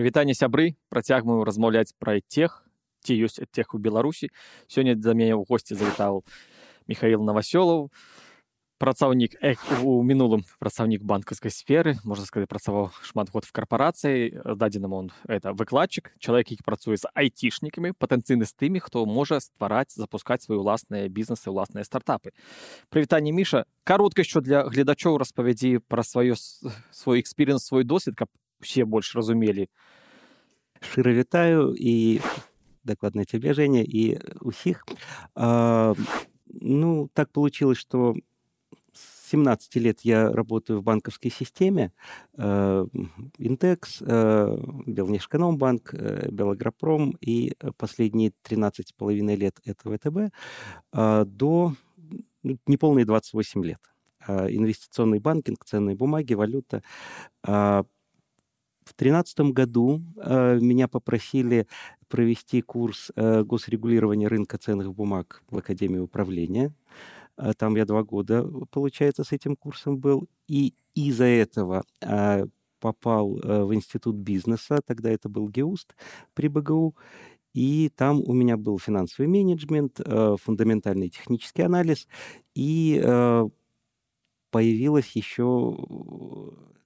Прывітанне сябры. Працягваю размаўляць пра тех ці ёсць тех у беларусі. Сёння за мяне ў госці завітаў михаил новасёлаў працаўнік у мінулым працаўнік банкаўскай сферы. Можна сказать працаваў шмат год в карпорацыі. Дадзеным он это выкладчык чалавек які працуе з айцішнікамі патэнцыйны з тымі хто можа ствараць запускаць свае ўласныя бізнесы ўласныя стартапы. Прывітанне міша. Каротка що для гледачоў распавядзі пра сваё свой эксперыенс свой досвед каб все больш разумелі шчыра вітаю і дакладна цябе Женя і усіх а, ну так получилось что с 17 лет я работаю в банковской системе э, Интекс, э, Белнешэкономбанк, э, Белагропром и последние 13,5 лет это ВТБ э, до ну, неполные 28 лет. Э, инвестиционный банкинг, ценные бумаги, валюта. Э, в 2013 году э, меня попросили провести курс э, госрегулирования рынка ценных бумаг в Академии управления. Э, там я два года, получается, с этим курсом был. И из-за этого э, попал э, в Институт бизнеса, тогда это был ГЕУСТ при БГУ. И там у меня был финансовый менеджмент, э, фундаментальный технический анализ. И э, появилась еще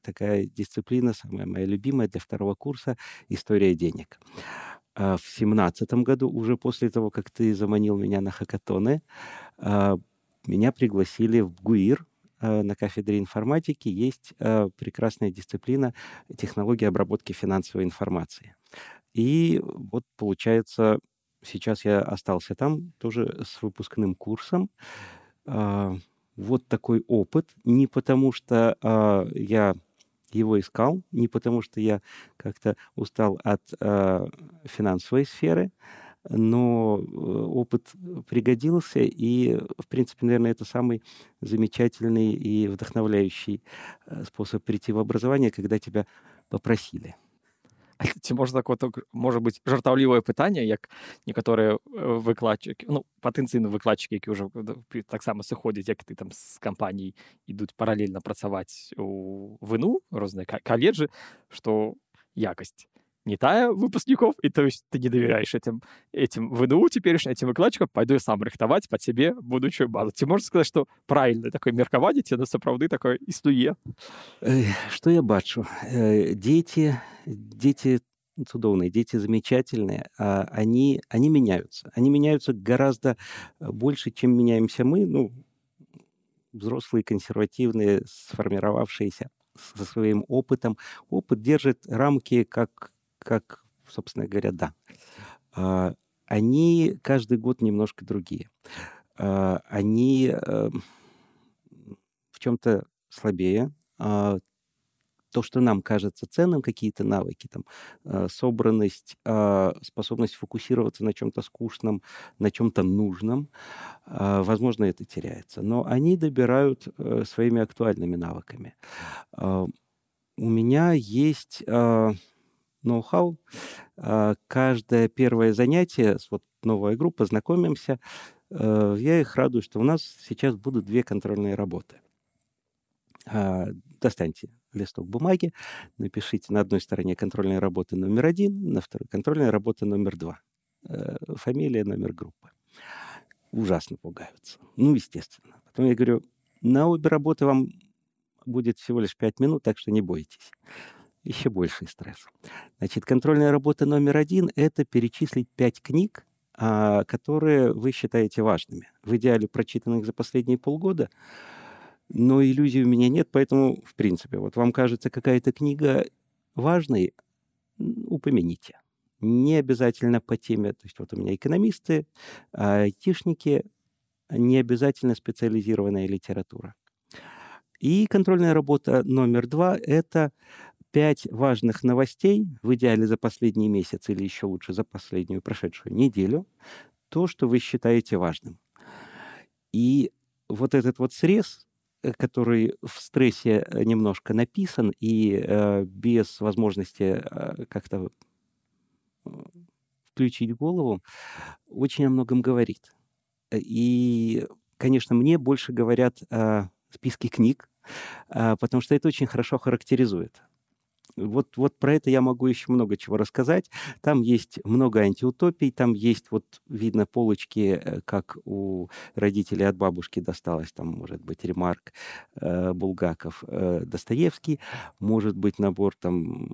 такая дисциплина, самая моя любимая для второго курса «История денег». А в семнадцатом году, уже после того, как ты заманил меня на хакатоны, а, меня пригласили в ГУИР, а, на кафедре информатики есть прекрасная дисциплина технологии обработки финансовой информации. И вот получается, сейчас я остался там тоже с выпускным курсом. Вот такой опыт. Не потому что я его искал, не потому что я как-то устал от э, финансовой сферы, но э, опыт пригодился, и, в принципе, наверное, это самый замечательный и вдохновляющий э, способ прийти в образование, когда тебя попросили. Ці можна можа быць жартаўлівае пытанне як некаторыя выкладчыкі ну патэнцыйны выкладчыкі які ўжо таксама сыходзяць як ты там з кампаній ідуць паралельна працаваць у выну розныя каледжы што якасць не тая выпускников, и то есть ты не доверяешь этим, этим ВНУ теперешним, этим выкладчикам, пойду я сам рыхтовать по тебе будущую базу. Ты можешь сказать, что правильно такое меркаванне ці на сапраўды такое існуе что я бачу э, дети дети цудоўные дети замечательные а они они меняются они меняются гораздо больше чем меняемся мы ну взрослые консервативные сформировавшиеся со своим опытом опыт держит рамки как как, собственно говоря, да. А, они каждый год немножко другие. А, они э, в чем-то слабее. А, то, что нам кажется ценным, какие-то навыки, там, собранность, способность фокусироваться на чем-то скучном, на чем-то нужном, возможно, это теряется. Но они добирают э, своими актуальными навыками. У меня есть ноу-хау. А, каждое первое занятие, вот новая группа, знакомимся, э, я их радую, что у нас сейчас будут две контрольные работы. А, достаньте листок бумаги, напишите на одной стороне контрольная работа номер один, на второй контрольная работа номер два. Э, фамилия, номер группы. Ужасно пугаются. Ну, естественно. Потом я говорю, на обе работы вам будет всего лишь пять минут, так что не бойтесь еще больший стресс. Значит, контрольная работа номер один — это перечислить пять книг, а, которые вы считаете важными. В идеале прочитанных за последние полгода, но иллюзий у меня нет, поэтому, в принципе, вот вам кажется какая-то книга важной, упомяните. Не обязательно по теме, то есть вот у меня экономисты, айтишники, не обязательно специализированная литература. И контрольная работа номер два — это пять важных новостей, в идеале за последний месяц или еще лучше за последнюю прошедшую неделю, то, что вы считаете важным. И вот этот вот срез, э, который в стрессе э, немножко написан и э, без возможности э, как-то э, включить голову, очень о многом говорит. И, конечно, мне больше говорят о списке книг, потому что это очень хорошо характеризует. Вот, вот про это я могу еще много чего рассказать. Там есть много антиутопий, там есть, вот видно, полочки, э, как у родителей от бабушки досталось, там, может быть, Ремарк, э, Булгаков, э, Достоевский, может быть, набор там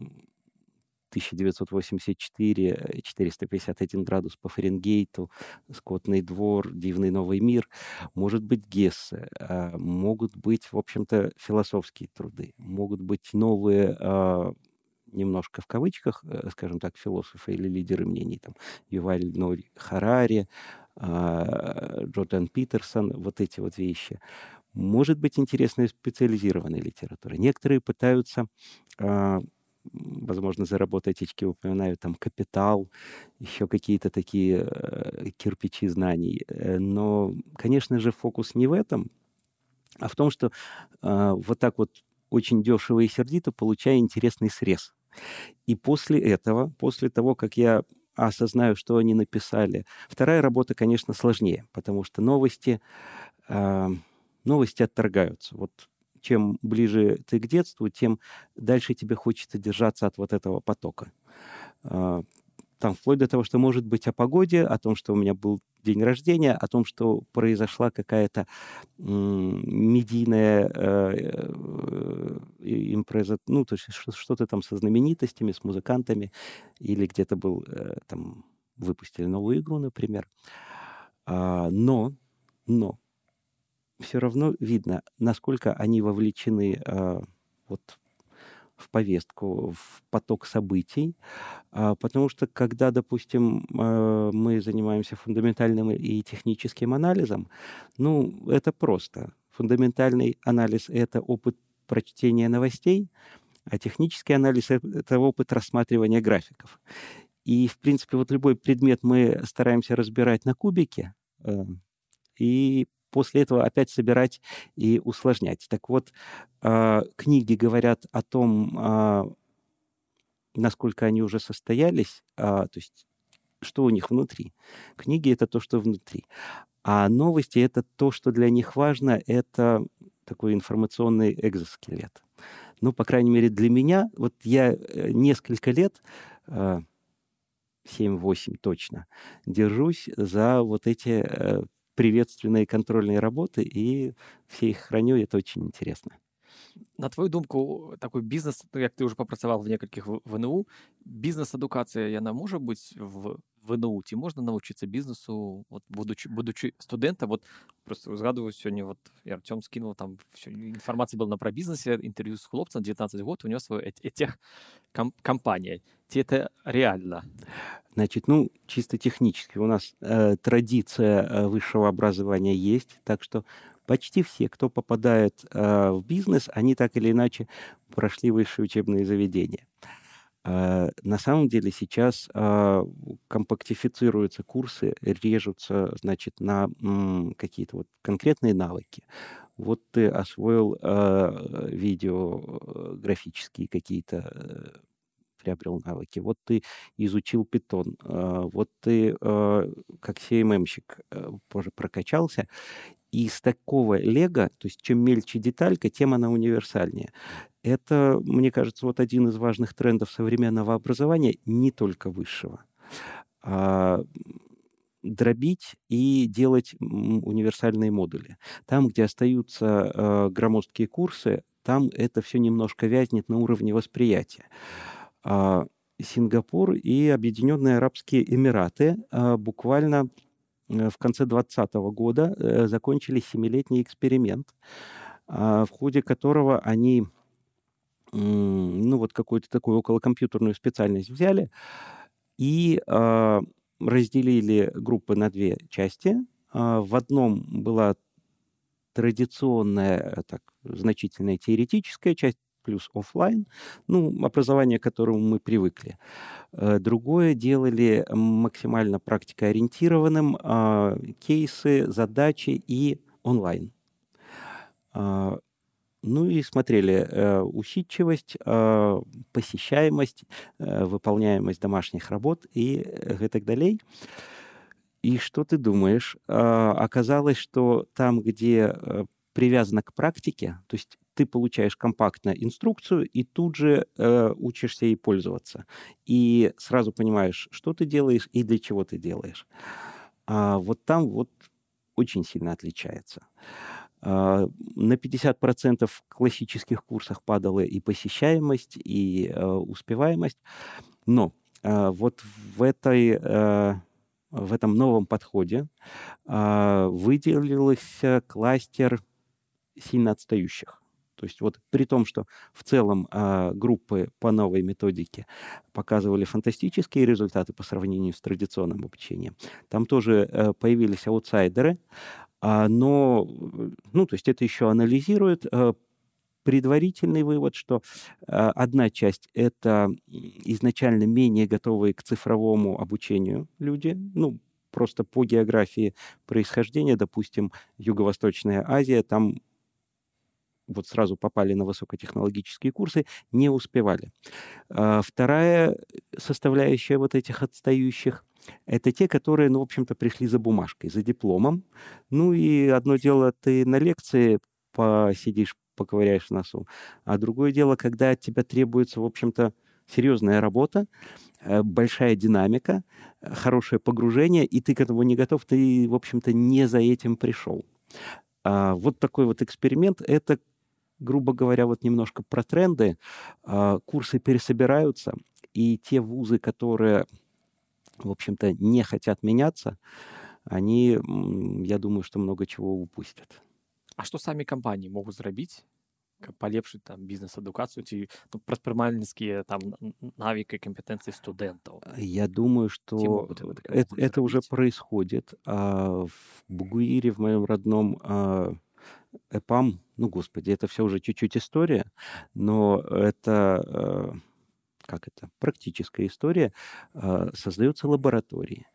1984, 451 градус по Фаренгейту, Скотный двор, Дивный новый мир, может быть Гессе, а, могут быть, в общем-то, философские труды, могут быть новые а, немножко в кавычках, э, скажем так, философы или лидеры мнений, там, Юваль Нори Харари, а, Джордан Питерсон, вот эти вот вещи. Может быть интересная специализированная литература. Некоторые пытаются возможно, заработать очки, упоминаю там капитал, еще какие-то такие э, кирпичи знаний. Э, но, конечно же, фокус не в этом, а в том, что э, вот так вот очень дешево и сердито получая интересный срез. И после этого, после того, как я осознаю, что они написали, вторая работа, конечно, сложнее, потому что новости, э, новости отторгаются. Вот чем ближе ты к детству, тем дальше тебе хочется держаться от вот этого потока. А, там вплоть до того, что может быть о погоде, о том, что у меня был день рождения, о том, что произошла какая-то медийная э, импреза, ну, то есть что-то там со знаменитостями, с музыкантами, или где-то был, э, там, выпустили новую игру, например. А, но, но, все равно видно, насколько они вовлечены э, вот в повестку, в поток событий, а, потому что когда, допустим, э, мы занимаемся фундаментальным и техническим анализом, ну, это просто. Фундаментальный анализ — это опыт прочтения новостей, а технический анализ — это опыт рассматривания графиков. И, в принципе, вот любой предмет мы стараемся разбирать на кубике, э, и после этого опять собирать и усложнять. Так вот, э, книги говорят о том, э, насколько они уже состоялись, э, то есть что у них внутри. Книги — это то, что внутри. А новости — это то, что для них важно, это такой информационный экзоскелет. Ну, по крайней мере, для меня, вот я несколько лет, 7-8 точно, держусь за вот эти приветственные контрольные работы, и все их храню, и это очень интересно. На твою думку такой бізнес як ты уже попрацаваў в некалькіх вНУ бізнес-адукацыя яна можа быць в ВНУ ці можна навучыцца бізнесу вот будучи будучи студэнта вот просто узгадываю сёння вот і Артём скинул там інфармацыя была пра бізнесе інтэрв'ю з хлопцам 19 год унёс свою этих кам кампания ці это реально Значит, ну, чисто технически у нас э, традиция э, высшего образования есть, так что почти все, кто попадает э, в бизнес, они так или иначе прошли высшие учебные заведения. Э, на самом деле сейчас э, компактифицируются курсы, режутся, значит, на какие-то вот конкретные навыки. Вот ты освоил э, видеографические какие-то э, приобрел навыки, вот ты изучил питон, э, вот ты э, как CMM-щик э, позже прокачался, и из такого лего, то есть чем мельче деталька, тем она универсальнее. Это, мне кажется, вот один из важных трендов современного образования, не только высшего. А дробить и делать универсальные модули. Там, где остаются э, громоздкие курсы, там это все немножко вязнет на уровне восприятия. А Сингапур и Объединенные Арабские Эмираты а, буквально в конце 2020 года э, закончили семилетний эксперимент, а, в ходе которого они ну, вот какую-то такую околокомпьютерную специальность взяли и разделили группы на две части. В одном была традиционная, э, так, значительная теоретическая часть, плюс офлайн, ну, образование, к которому мы привыкли. Э, другое делали максимально практикоориентированным, а, кейсы, задачи и онлайн. А, ну и смотрели э, усидчивость, э, посещаемость, выполняемость домашних работ и так далее. И что ты думаешь? А, оказалось, что там, где привязано к практике, то есть ты получаешь компактно инструкцию и тут же э, учишься ей пользоваться. И сразу понимаешь, что ты делаешь и для чего ты делаешь. А вот там вот очень сильно отличается. А, на 50% в классических курсах падала и посещаемость, и э, успеваемость. Но э, вот в этой э, в этом новом подходе э, выделился кластер сильно отстающих. То есть вот при том, что в целом э, группы по новой методике показывали фантастические результаты по сравнению с традиционным обучением, там тоже э, появились аутсайдеры, э, но, ну, то есть это еще анализирует, э, предварительный вывод, что э, одна часть — это изначально менее готовые к цифровому обучению люди, ну, просто по географии происхождения, допустим, Юго-Восточная Азия, там вот сразу попали на высокотехнологические курсы, не успевали. А вторая составляющая вот этих отстающих — это те, которые, ну, в общем-то, пришли за бумажкой, за дипломом. Ну и одно дело, ты на лекции посидишь, поковыряешь носу, а другое дело, когда от тебя требуется, в общем-то, серьезная работа, э, большая динамика, хорошее погружение, и ты к этому не готов, ты, в общем-то, не за этим пришел. А вот такой вот эксперимент — это грубо говоря, вот немножко про тренды. А, курсы пересобираются, и те вузы, которые, в общем-то, не хотят меняться, они, я думаю, что много чего упустят. А что сами компании могут зрабіць полепшить там бізнес-адукацыю ці ну, прадпрымальніцкія там навыки компетенции студентов я думаю что это, это уже происходит а, в Бугуире в моем родном а, ЭПАМ, ну, господи, это все уже чуть-чуть история, но это, э, как это, практическая история. Э, создаются лаборатории,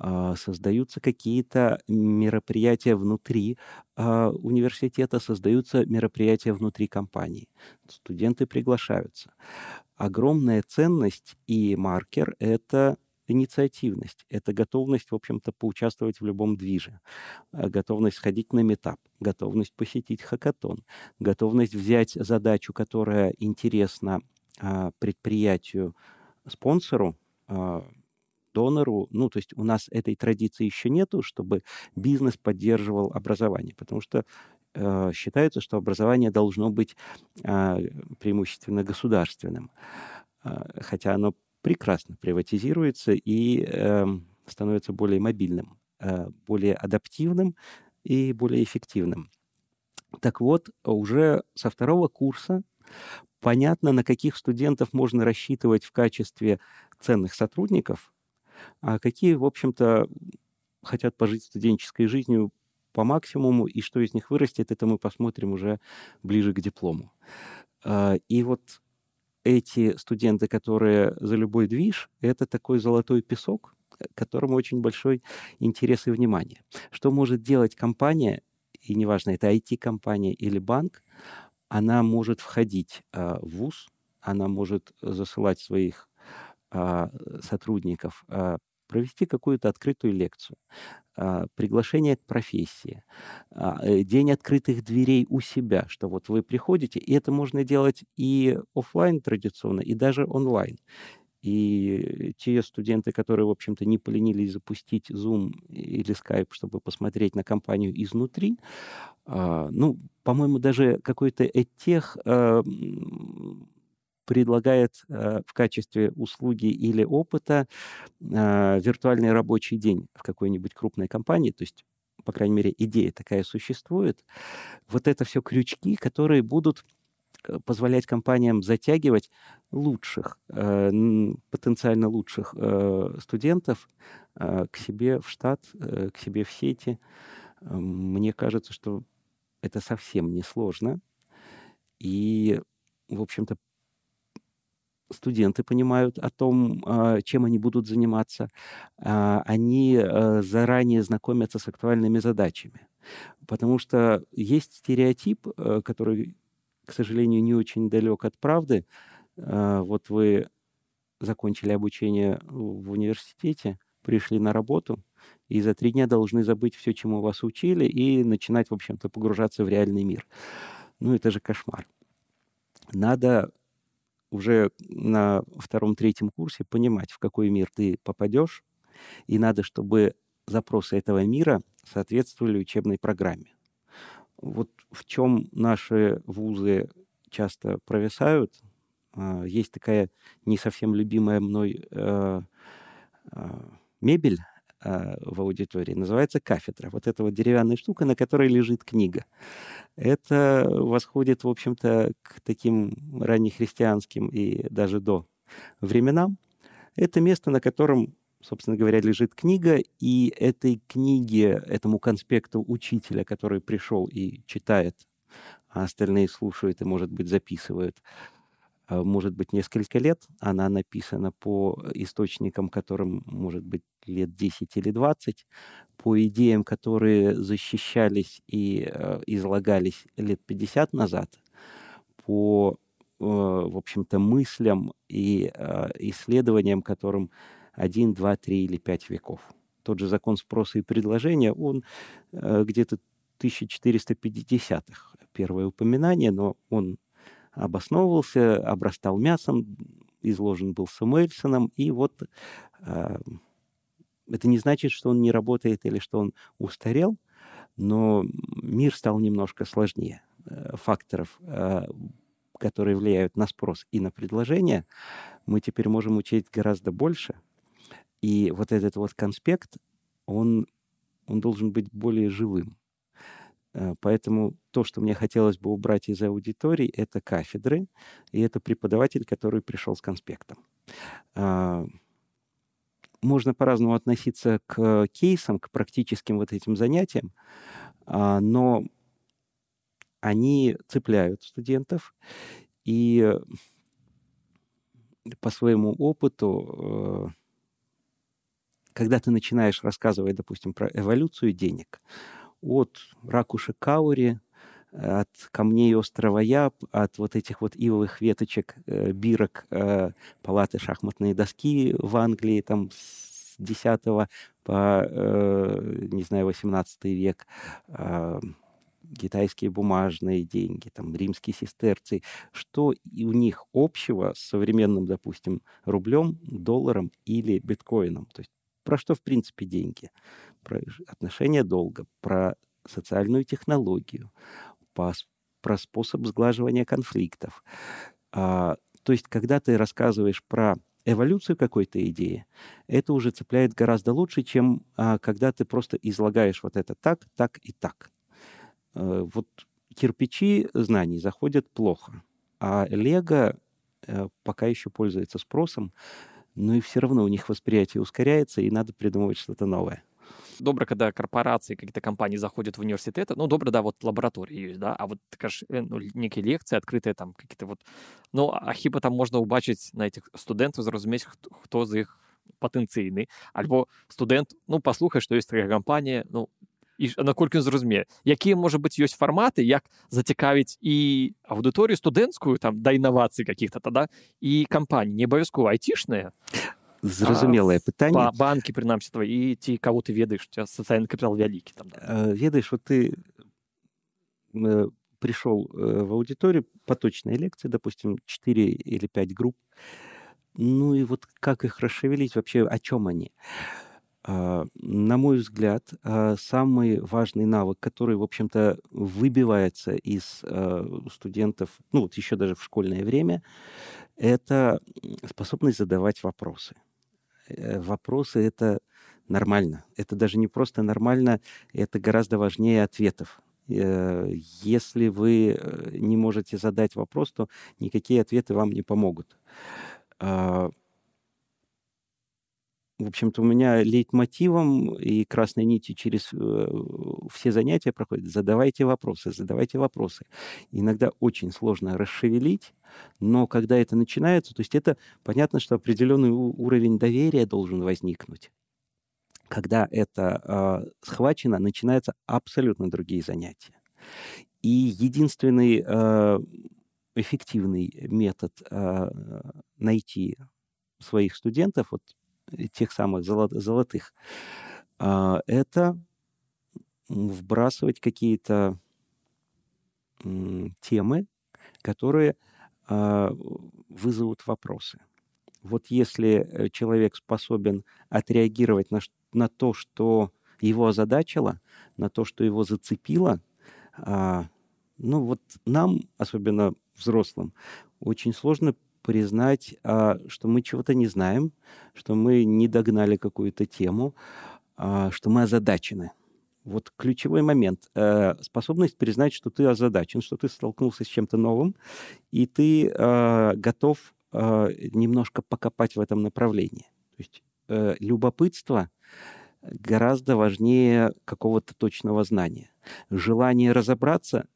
э, создаются какие-то мероприятия внутри университета, создаются мероприятия внутри компании. Студенты приглашаются. Огромная ценность и маркер — это инициативность, это готовность, в общем-то, поучаствовать в любом движе, э, готовность сходить на метап, готовность посетить хакатон, готовность взять задачу, которая интересна а, предприятию, спонсору, а, донору. Ну, то есть у нас этой традиции еще нету, чтобы бизнес поддерживал образование, потому что э, считается, что образование должно быть преимущественно государственным, хотя оно прекрасно приватизируется и э, становится более мобильным, э, более адаптивным и более эффективным. Так вот, уже со второго курса понятно, на каких студентов можно рассчитывать в качестве ценных сотрудников, а какие, в общем-то, хотят пожить студенческой жизнью по максимуму, и что из них вырастет, это мы посмотрим уже ближе к диплому. А, и вот эти студенты, которые за любой движ, это такой золотой песок, к которому очень большой интерес и внимание. Что может делать компания, и неважно, это IT-компания или банк, она может входить а, в ВУЗ, она может засылать своих а, сотрудников а, провести какую-то открытую лекцию, а, приглашение к профессии, а, э, день открытых дверей у себя, что вот вы приходите, и это можно делать и офлайн традиционно, и даже онлайн. И те студенты, которые, в общем-то, не поленились запустить Zoom или Skype, чтобы посмотреть на компанию изнутри, а, ну, по-моему, даже какой-то этих предлагает э, в качестве услуги или опыта э, виртуальный рабочий день в какой-нибудь крупной компании, то есть по крайней мере, идея такая существует. Вот это все крючки, которые будут э, позволять компаниям затягивать лучших, э, потенциально лучших студентов к себе в штат, к себе в сети. Мне кажется, что это совсем не сложно. И, в общем-то, студенты понимают о том, а, чем они будут заниматься, а, они э, заранее знакомятся с актуальными задачами. Потому что есть стереотип, э, который, к сожалению, не очень далек от правды. А, вот вы закончили обучение в университете, пришли на работу, и за три дня должны забыть все, чему вас учили, и начинать, в общем-то, погружаться в реальный мир. Ну, это же кошмар. Надо уже на втором-третьем курсе понимать, в какой мир ты попадешь, и надо, чтобы запросы этого мира соответствовали учебной программе. Вот в чем наши вузы часто провисают. А, есть такая не совсем любимая мной э, а, мебель в аудитории, называется кафедра. Вот эта вот деревянная штука, на которой лежит книга. Это восходит, в общем-то, к таким раннехристианским и даже до временам. Это место, на котором собственно говоря, лежит книга, и этой книге, этому конспекту учителя, который пришел и читает, а остальные слушают и, может быть, записывают, а, может быть, несколько лет. Она написана по источникам, которым, может быть, лет 10 или 20, по идеям, которые защищались и э, излагались лет 50 назад, по, э, в общем-то, мыслям и э, исследованиям, которым один, два, три или пять веков. Тот же закон спроса и предложения, он э, где-то 1450-х первое упоминание, но он обосновывался, обрастал мясом, изложен был Самуэльсоном, и вот э, это не значит, что он не работает или что он устарел, но мир стал немножко сложнее. Э, факторов, э, которые влияют на спрос и на предложение, мы теперь можем учить гораздо больше – и вот этот вот конспект, он, он должен быть более живым. Э, поэтому то, что мне хотелось бы убрать из аудитории, это кафедры, и это преподаватель, который пришел с конспектом. А, можно по-разному относиться к кейсам, к практическим вот этим занятиям, а, но они цепляют студентов, и по своему опыту э, когда ты начинаешь рассказывать, допустим, про эволюцию денег, от ракушек каури, от камней острова Яб, от вот этих вот ивовых веточек, э, бирок э, палаты шахматной доски в Англии, там с 10 по, э, не знаю, 18 век, э, китайские бумажные деньги, там, римские сестерцы, что у них общего с современным, допустим, рублем, долларом или биткоином. То есть про что, в принципе, деньги? Про отношения долга, про социальную технологию, про способ сглаживания конфликтов. А, то есть, когда ты рассказываешь про эволюцию какой-то идеи, это уже цепляет гораздо лучше, чем а, когда ты просто излагаешь вот это так, так и так. А, вот кирпичи знаний заходят плохо, а лего а, пока еще пользуется спросом, но и все равно у них восприятие ускоряется, и надо придумывать что-то новое. Добро, когда корпорации, какие-то компании заходят в университеты, ну, добро, да, вот лаборатории есть, да, а вот, кажешь, э, ну, некие лекции открытые там, какие-то вот, ну, а хіба там можна убачить на этих студентов, зразумець, хто, хто з іх патэнцыйны, альбо студент, ну, паслухай, што ёсць такая кампанія, ну, і наколькі зразумее якія можа быть ёсць фарматы як зацікавіць і аўдыторыю студэнцкую там да інавацый каких-то тада і кампаній не абавязкова айцішныя зразумелае пытанне па банкі прынамсі твои ці кого ты ведаеш сацыяльны капітал вялікі там да? Э, ведаеш вот ты э, пришел э, в аудиторию поточные лекции допустим 4 или 5 групп ну и вот как их расшевелить вообще о чем они а, на мой взгляд, а, самый важный навык, который, в общем-то, выбивается из а, студентов, ну вот еще даже в школьное время, это способность задавать вопросы. Э, вопросы — это нормально. Это даже не просто нормально, это гораздо важнее ответов. Э, если вы э, не можете задать вопрос, то никакие ответы вам не помогут в общем-то, у меня лейтмотивом и красной нитью через э, все занятия проходит. Задавайте вопросы, задавайте вопросы. Иногда очень сложно расшевелить, но когда это начинается, то есть это понятно, что определенный уровень доверия должен возникнуть. Когда это э, схвачено, начинаются абсолютно другие занятия. И единственный э, эффективный метод э, найти своих студентов, вот тех самых золотых, а, это вбрасывать какие-то темы, которые а, вызовут вопросы. Вот если э, человек способен отреагировать на, на то, что его озадачило, на то, что его зацепило, а, ну вот нам, особенно взрослым, очень сложно признать, а, что мы чего-то не знаем, что мы не догнали какую-то тему, а, что мы озадачены. Вот ключевой момент. Э, способность признать, что ты озадачен, что ты столкнулся с чем-то новым, и ты э, готов э, немножко покопать в этом направлении. То есть любопытство гораздо важнее какого-то точного знания. Желание разобраться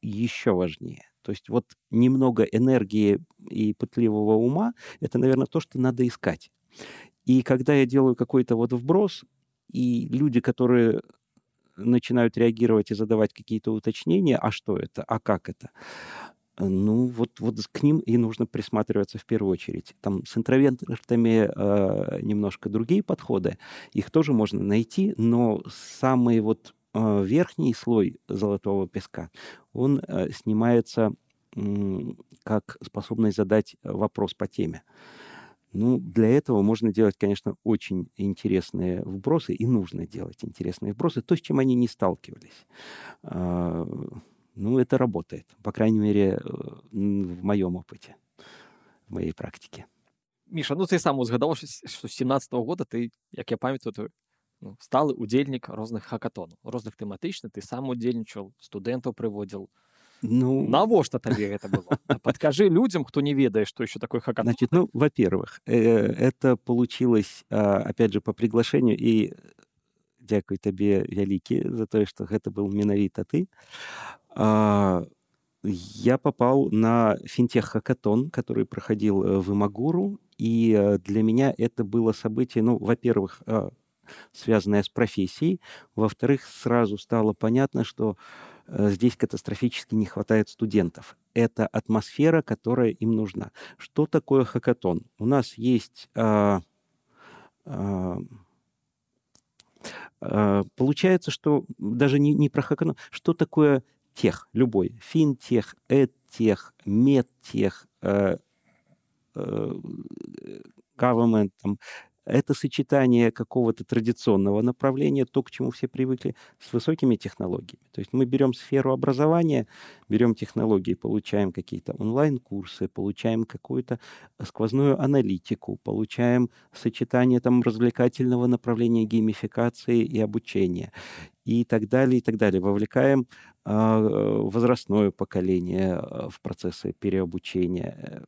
еще важнее. То есть вот немного энергии и пытливого ума — это, наверное, то, что надо искать. И когда я делаю какой-то вот вброс, и люди, которые начинают реагировать и задавать какие-то уточнения, а что это, а как это, ну, вот, вот к ним и нужно присматриваться в первую очередь. Там с интровертами э, немножко другие подходы. Их тоже можно найти, но самый вот э, верхний слой золотого песка, он э, снимается э, как способность задать вопрос по теме. Ну, для этого можно делать, конечно, очень интересные вбросы, и нужно делать интересные вбросы, то, с чем они не сталкивались. А, ну, это работает, по крайней мере, э, в моем опыте, в моей практике. Міша, ну ты сам узгадаў, што з 17 -го года ты, як я памятаю, ну, сталы удзельнік розных хакатонаў, розных тэматычных, ты сам удзельнічаў, студэнтаў прыводзіл, ну, навошта табе это было? Подкажи людям, кто не ведает, что еще такое хакатон. Значит, ну, во-первых, э, это получилось, а, опять же, по приглашению, и дзякуй табе вялікі за то, что это был менавіта ты. А, я попал на финтех-хакатон, который проходил э, в Имагуру, и э, для меня это было событие, ну, во-первых, связанное с профессией, во-вторых, сразу стало понятно, что Э, здесь катастрофически не хватает студентов. Это атмосфера, которая им нужна. Что такое хакатон? У нас есть... А, а, а, получается, что даже не, не про хакатон. Что такое тех, любой? Финтех, эдтех, медтех, э, э, government, там, это сочетание какого-то традиционного направления, то, к чему все привыкли, с высокими технологиями. То есть мы берем сферу образования, берем технологии, получаем какие-то онлайн-курсы, получаем какую-то сквозную аналитику, получаем сочетание там развлекательного направления геймификации и обучения и так далее, и так далее. Вовлекаем э, возрастное поколение а, в процессы переобучения,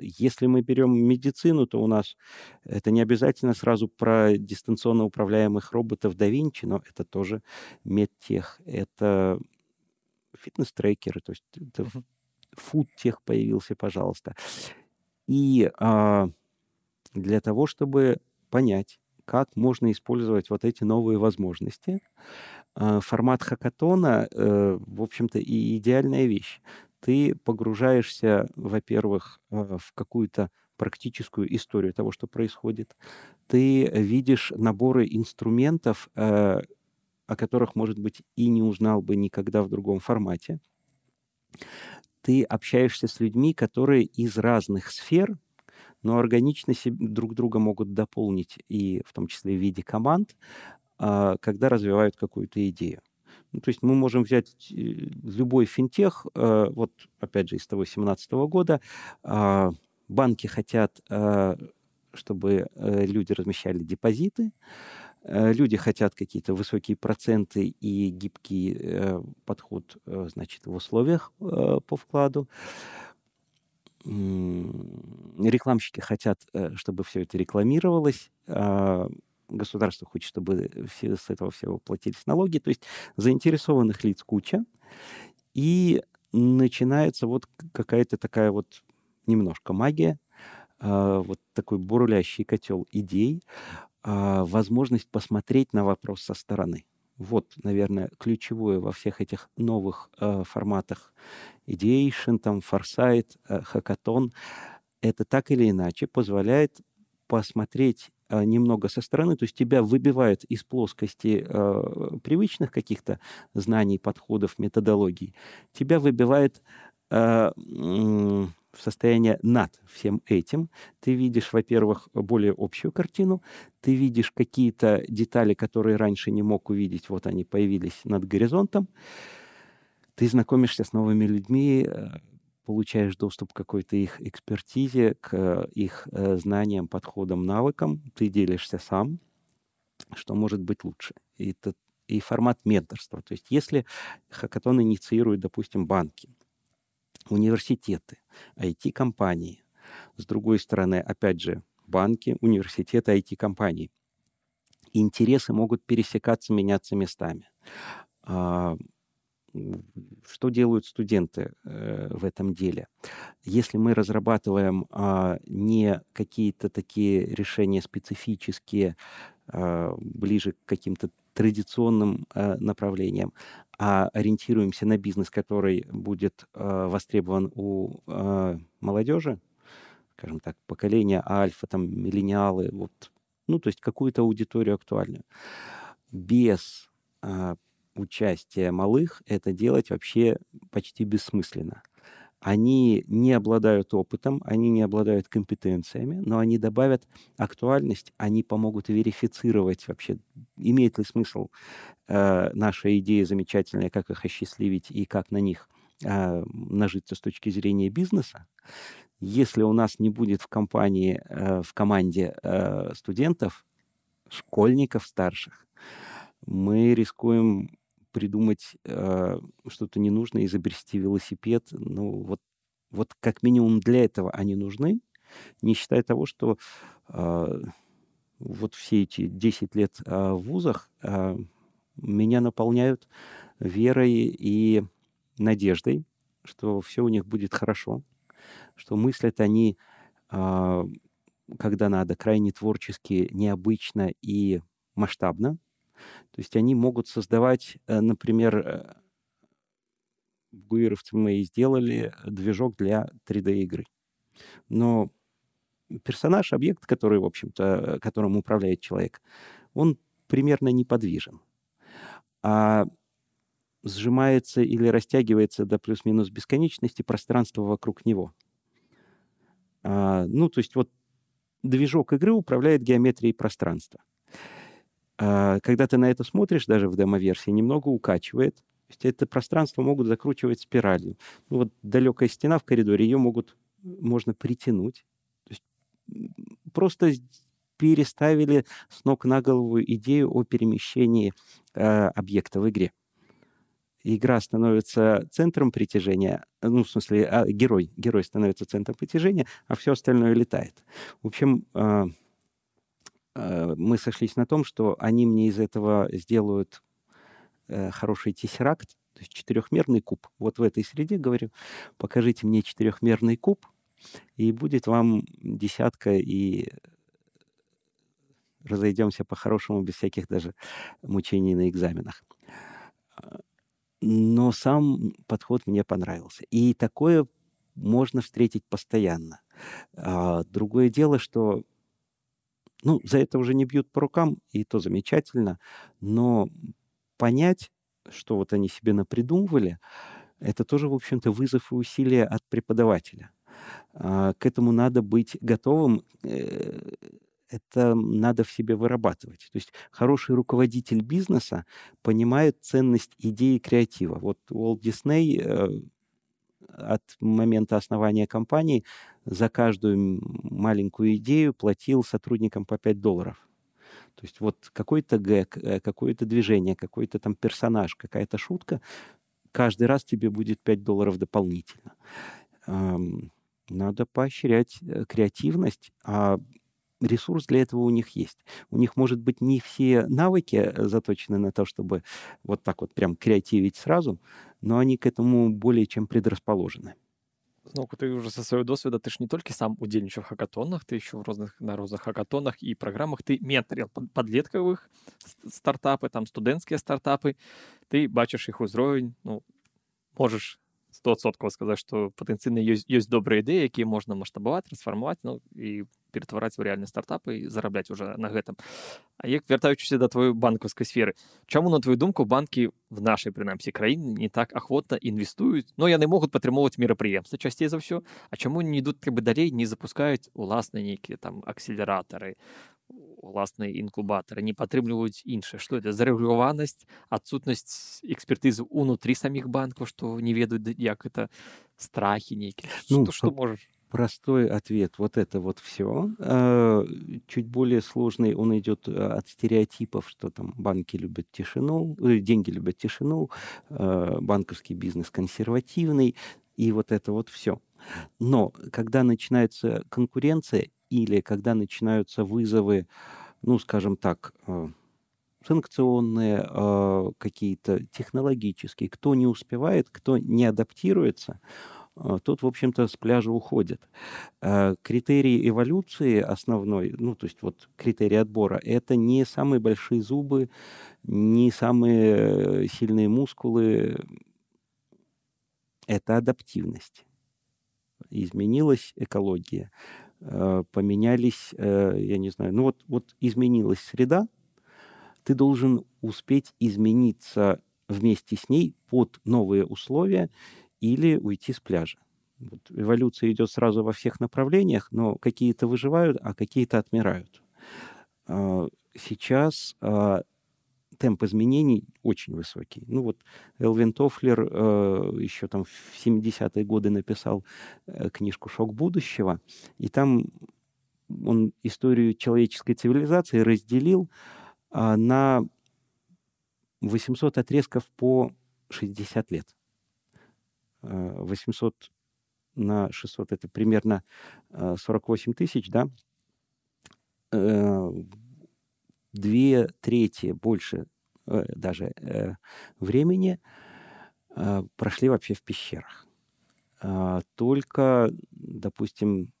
если мы берем медицину, то у нас это не обязательно сразу про дистанционно управляемых роботов да Винчи, но это тоже медтех, это фитнес-трекеры, то есть фуд-тех появился, пожалуйста. И а, для того, чтобы понять, как можно использовать вот эти новые возможности, а, формат хакатона, э, в общем-то, и идеальная вещь ты погружаешься, во-первых, э, в какую-то практическую историю того, что происходит. Ты видишь наборы инструментов, э, о которых, может быть, и не узнал бы никогда в другом формате. Ты общаешься с людьми, которые из разных сфер, но органично друг друга могут дополнить, и в том числе в виде команд, а, когда развивают какую-то идею. Ну, то есть мы можем взять э, любой финтех, э, вот опять же из того 17 года, а, банки хотят, э, чтобы люди размещали депозиты, люди хотят какие-то высокие проценты и гибкий подход, значит, в условиях по вкладу. Рекламщики хотят, чтобы все это рекламировалось. А, государство хочет, чтобы все с этого всего платились налоги. То есть заинтересованных лиц куча. И начинается вот какая-то такая вот немножко магия, э, вот такой бурлящий котел идей, э, возможность посмотреть на вопрос со стороны. Вот, наверное, ключевое во всех этих новых э, форматах Ideation, там, Foresight, э, Hackathon. Это так или иначе позволяет посмотреть э, немного со стороны, то есть тебя выбивает из плоскости э, привычных каких-то знаний, подходов, методологий, тебя выбивает э, в состояние над всем этим. Ты видишь, во-первых, более общую картину, ты видишь какие-то детали, которые раньше не мог увидеть, вот они появились над горизонтом. Ты знакомишься с новыми людьми, э, получаешь доступ к какой-то их экспертизе, к их э, знаниям, подходам, навыкам, ты делишься сам, что может быть лучше. И, это, и формат менторства. То есть если хакатон инициирует, допустим, банки, университеты, IT-компании, с другой стороны, опять же, банки, университеты, IT-компании, интересы могут пересекаться, меняться местами а, что делают студенты э, в этом деле? Если мы разрабатываем э, не какие-то такие решения специфические, э, ближе к каким-то традиционным э, направлениям, а ориентируемся на бизнес, который будет э, востребован у молодежи, скажем так, поколение альфа, там, миллениалы, вот, ну, то есть какую-то аудиторию актуальную, без участия малых это делать вообще почти бессмысленно. Они не обладают опытом, они не обладают компетенциями, но они добавят актуальность, они помогут верифицировать вообще, имеет ли смысл э, наша идея замечательная, как их осчастливить и как на них э, нажиться с точки зрения бизнеса. Если у нас не будет в компании, э, в команде э, студентов, школьников старших, мы рискуем придумать э, что-то ненужное, изобрести велосипед. Ну, вот, вот как минимум для этого они нужны, не считая того, что э, вот все эти 10 лет э, в вузах э, меня наполняют верой и надеждой, что все у них будет хорошо, что мыслят они, э, когда надо, крайне творчески, необычно и масштабно, то есть они могут создавать, э, например, э, в Гуировце мы и сделали движок для 3D-игры. Но персонаж, объект, который, в общем-то, которым управляет человек, он примерно неподвижен. А сжимается или растягивается до плюс-минус бесконечности пространство вокруг него. А, ну, то есть вот движок игры управляет геометрией пространства. А, когда ты на это смотришь, даже в демо-версии, немного укачивает. То есть это пространство могут закручивать спиралью. Ну вот далекая стена в коридоре, ее могут, можно притянуть. То есть просто переставили с ног на голову идею о перемещении э, объекта в игре. Игра становится центром притяжения, ну, в смысле, а, герой, герой становится центром притяжения, а все остальное летает. В общем, э, мы сошлись на том, что они мне из этого сделают э, хороший тессеракт, то есть четырехмерный куб. Вот в этой среде, говорю, покажите мне четырехмерный куб, и будет вам десятка, и разойдемся по-хорошему, без всяких даже мучений на экзаменах. Но сам подход мне понравился. И такое можно встретить постоянно. А, другое дело, что ну, за это уже не бьют по рукам, и то замечательно. Но понять, что вот они себе напридумывали, это тоже, в общем-то, вызов и усилия от преподавателя. А, к этому надо быть готовым, э, это надо в себе вырабатывать. То есть хороший руководитель бизнеса понимает ценность идеи креатива. Вот Уолт Дисней э, от момента основания компании за каждую маленькую идею платил сотрудникам по 5 долларов. То есть вот какой-то гэг, э, какое-то движение, какой-то там персонаж, какая-то шутка, каждый раз тебе будет 5 долларов дополнительно. Надо поощрять э, креативность, а ресурс для этого у них есть. У них, может быть, не все навыки э, заточены на то, чтобы вот так вот прям креативить сразу, но они к этому более чем предрасположены. Ну, ты уже со своего досвіда ты ж не толькі сам удзельнічаў хакатонах ты еще в розных на розных хакатонах і праграмах ты ментрил подлеткавых стартапы там студэнцкія стартапы ты бачыш іх узровень ну можаш стосоткаў сказаць што патэнцыйна ёсць ёсць добрыя ідэі якія можна маштабаваць трансфармаваць ну і ператвараць у рэальны стартапы і зарабляць уже на гэтым. А як вяртаючыся да твою банкаўскай сферы чаму на твою думку банкі в нашай прынамсі краіны не так ахвотна інвестуюць? Но яны могуць падтрымоўваць мерапрыемства часцей за ўсё А чаму не ідуць трэба далей не запускаюць уласныя нейкія там акселератары уласныя інкубатары не падтрымліваюць іншае? Што это зарэгуляванасць адсутнасць экспертызы унутры саміх банкаў што не ведаюць як это страхі нейкія? Ну, што, што можаш простой ответ вот это вот все а, чуть более сложный он идет э, от стереотипов что там банки любят тишину э, деньги любят тишину банковский бизнес консервативный и вот это вот все но когда начинается конкуренция или когда начинаются вызовы, ну, скажем так, э, санкционные, э, какие-то технологические, кто не успевает, кто не адаптируется, э, тот, в общем-то, с пляжа уходит. Критерий эволюции основной, ну, то есть вот критерий отбора, это не самые большие зубы, не самые сильные мускулы, это адаптивность. Изменилась экология, Э, поменялись, э, я не знаю, ну вот, вот изменилась среда, ты должен успеть измениться вместе с ней под новые условия или уйти с пляжа. Вот эволюция идет сразу во всех направлениях, но какие-то выживают, а какие-то отмирают. А, сейчас а, темп изменений очень высокий. Ну вот Элвин Тофлер э, еще там в 70-е годы написал э, книжку «Шок будущего», и там он историю человеческой цивилизации разделил э, на 800 отрезков по 60 лет. 800 э, на 600 это примерно 48 э, тысяч, да, э, две трети, больше даже времени прошли вообще в пещерах. Э, только, допустим,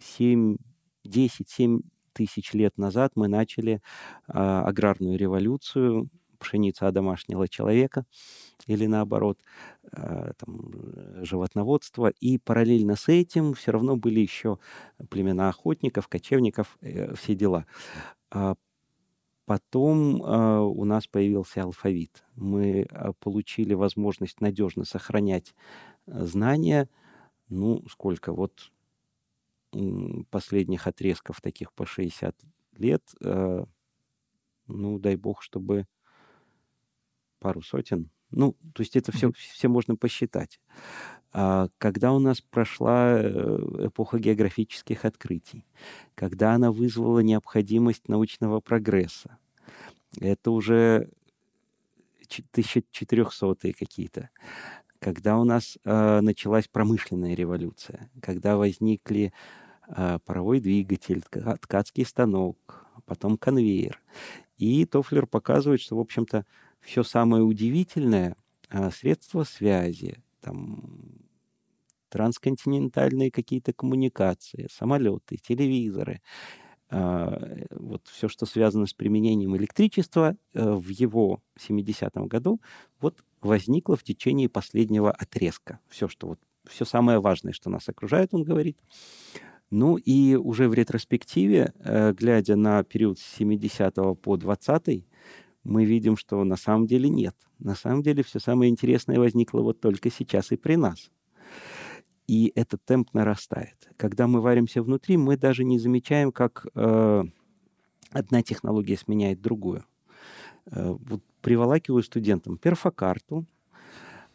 7, 10, 7 тысяч лет назад мы начали э, аграрную революцию, пшеница одомашнила человека, или наоборот, э, там, животноводство. И параллельно с этим все равно были еще племена охотников, кочевников, э, все дела. А Потом э, у нас появился алфавит. Мы получили возможность надежно сохранять знания. Ну, сколько? Вот последних отрезков таких по 60 лет. Ну, дай бог, чтобы пару сотен. Ну, то есть это все, все можно посчитать. А когда у нас прошла э, эпоха географических открытий, когда она вызвала необходимость научного прогресса, это уже 1400-е какие-то. Когда у нас э, началась промышленная революция, когда возникли э, паровой двигатель, ткацкий станок, потом конвейер. И Тофлер показывает, что, в общем-то, все самое удивительное, э, средства связи, там, трансконтинентальные какие-то коммуникации, самолеты, телевизоры, а, вот все, что связано с применением электричества э, в его 70-м году, вот возникло в течение последнего отрезка. Все, что вот, все самое важное, что нас окружает, он говорит. Ну и уже в ретроспективе, э, глядя на период с 70 по 20 мы видим, что на самом деле нет. На самом деле все самое интересное возникло вот только сейчас и при нас и этот темп нарастает. Когда мы варимся внутри, мы даже не замечаем, как э, одна технология сменяет другую. Э, вот приволакиваю студентам перфокарту,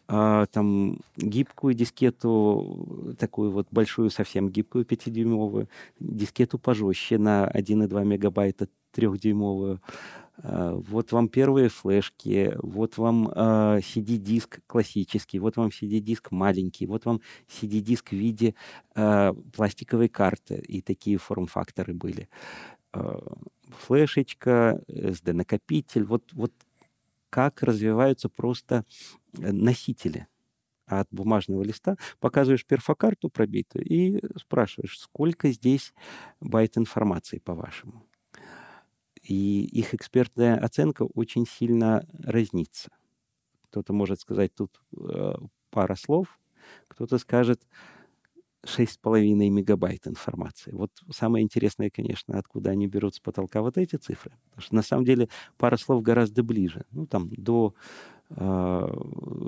э, там гибкую дискету, такую вот большую, совсем гибкую 5-дюймовую, дискету пожестче на 1,2 мегабайта трехдюймовую, Э, вот вам первые флешки, вот вам э, CD-диск классический, вот вам CD-диск маленький, вот вам CD-диск в виде э, пластиковой карты, и такие форм-факторы были. Э, флешечка, SD-накопитель, вот, вот как развиваются просто э, носители от бумажного листа, показываешь перфокарту пробитую и спрашиваешь, сколько здесь байт информации, по-вашему. И их экспертная оценка очень сильно разнится. Кто-то может сказать тут э, пара слов, кто-то скажет 6,5 мегабайт информации. Вот самое интересное, конечно, откуда они берут с потолка вот эти цифры. Потому что на самом деле пара слов гораздо ближе. Ну, там до э, а,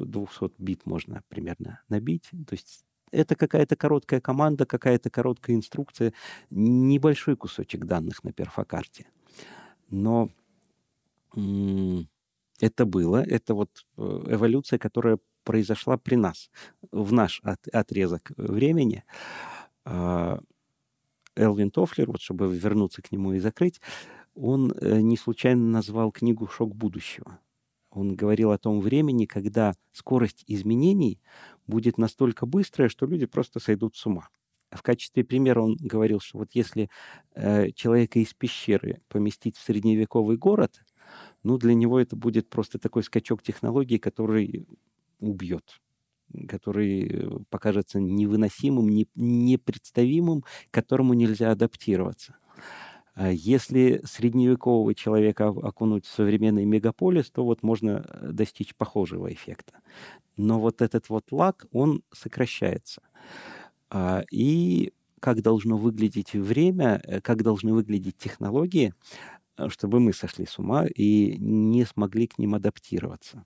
200 бит можно примерно набить. То есть это какая-то короткая команда, какая-то короткая инструкция, небольшой кусочек данных на перфокарте. Но это было, это вот э, эволюция, которая произошла при нас, в наш от, отрезок времени. А, Элвин Тофлер, вот чтобы вернуться к нему и закрыть, он э, не случайно назвал книгу «Шок будущего». Он говорил о том времени, когда скорость изменений будет настолько быстрая, что люди просто сойдут с ума. В качестве примера он говорил, что вот если э, человека из пещеры поместить в средневековый город, ну, для него это будет просто такой скачок технологий, который убьет который э, покажется невыносимым, не, непредставимым, к которому нельзя адаптироваться. А если средневекового человека окунуть в современный мегаполис, то вот можно э, достичь похожего эффекта. Но вот этот вот лак, он сокращается. А, и как должно выглядеть время, э, как должны выглядеть технологии, чтобы мы сошли с ума и не смогли к ним адаптироваться.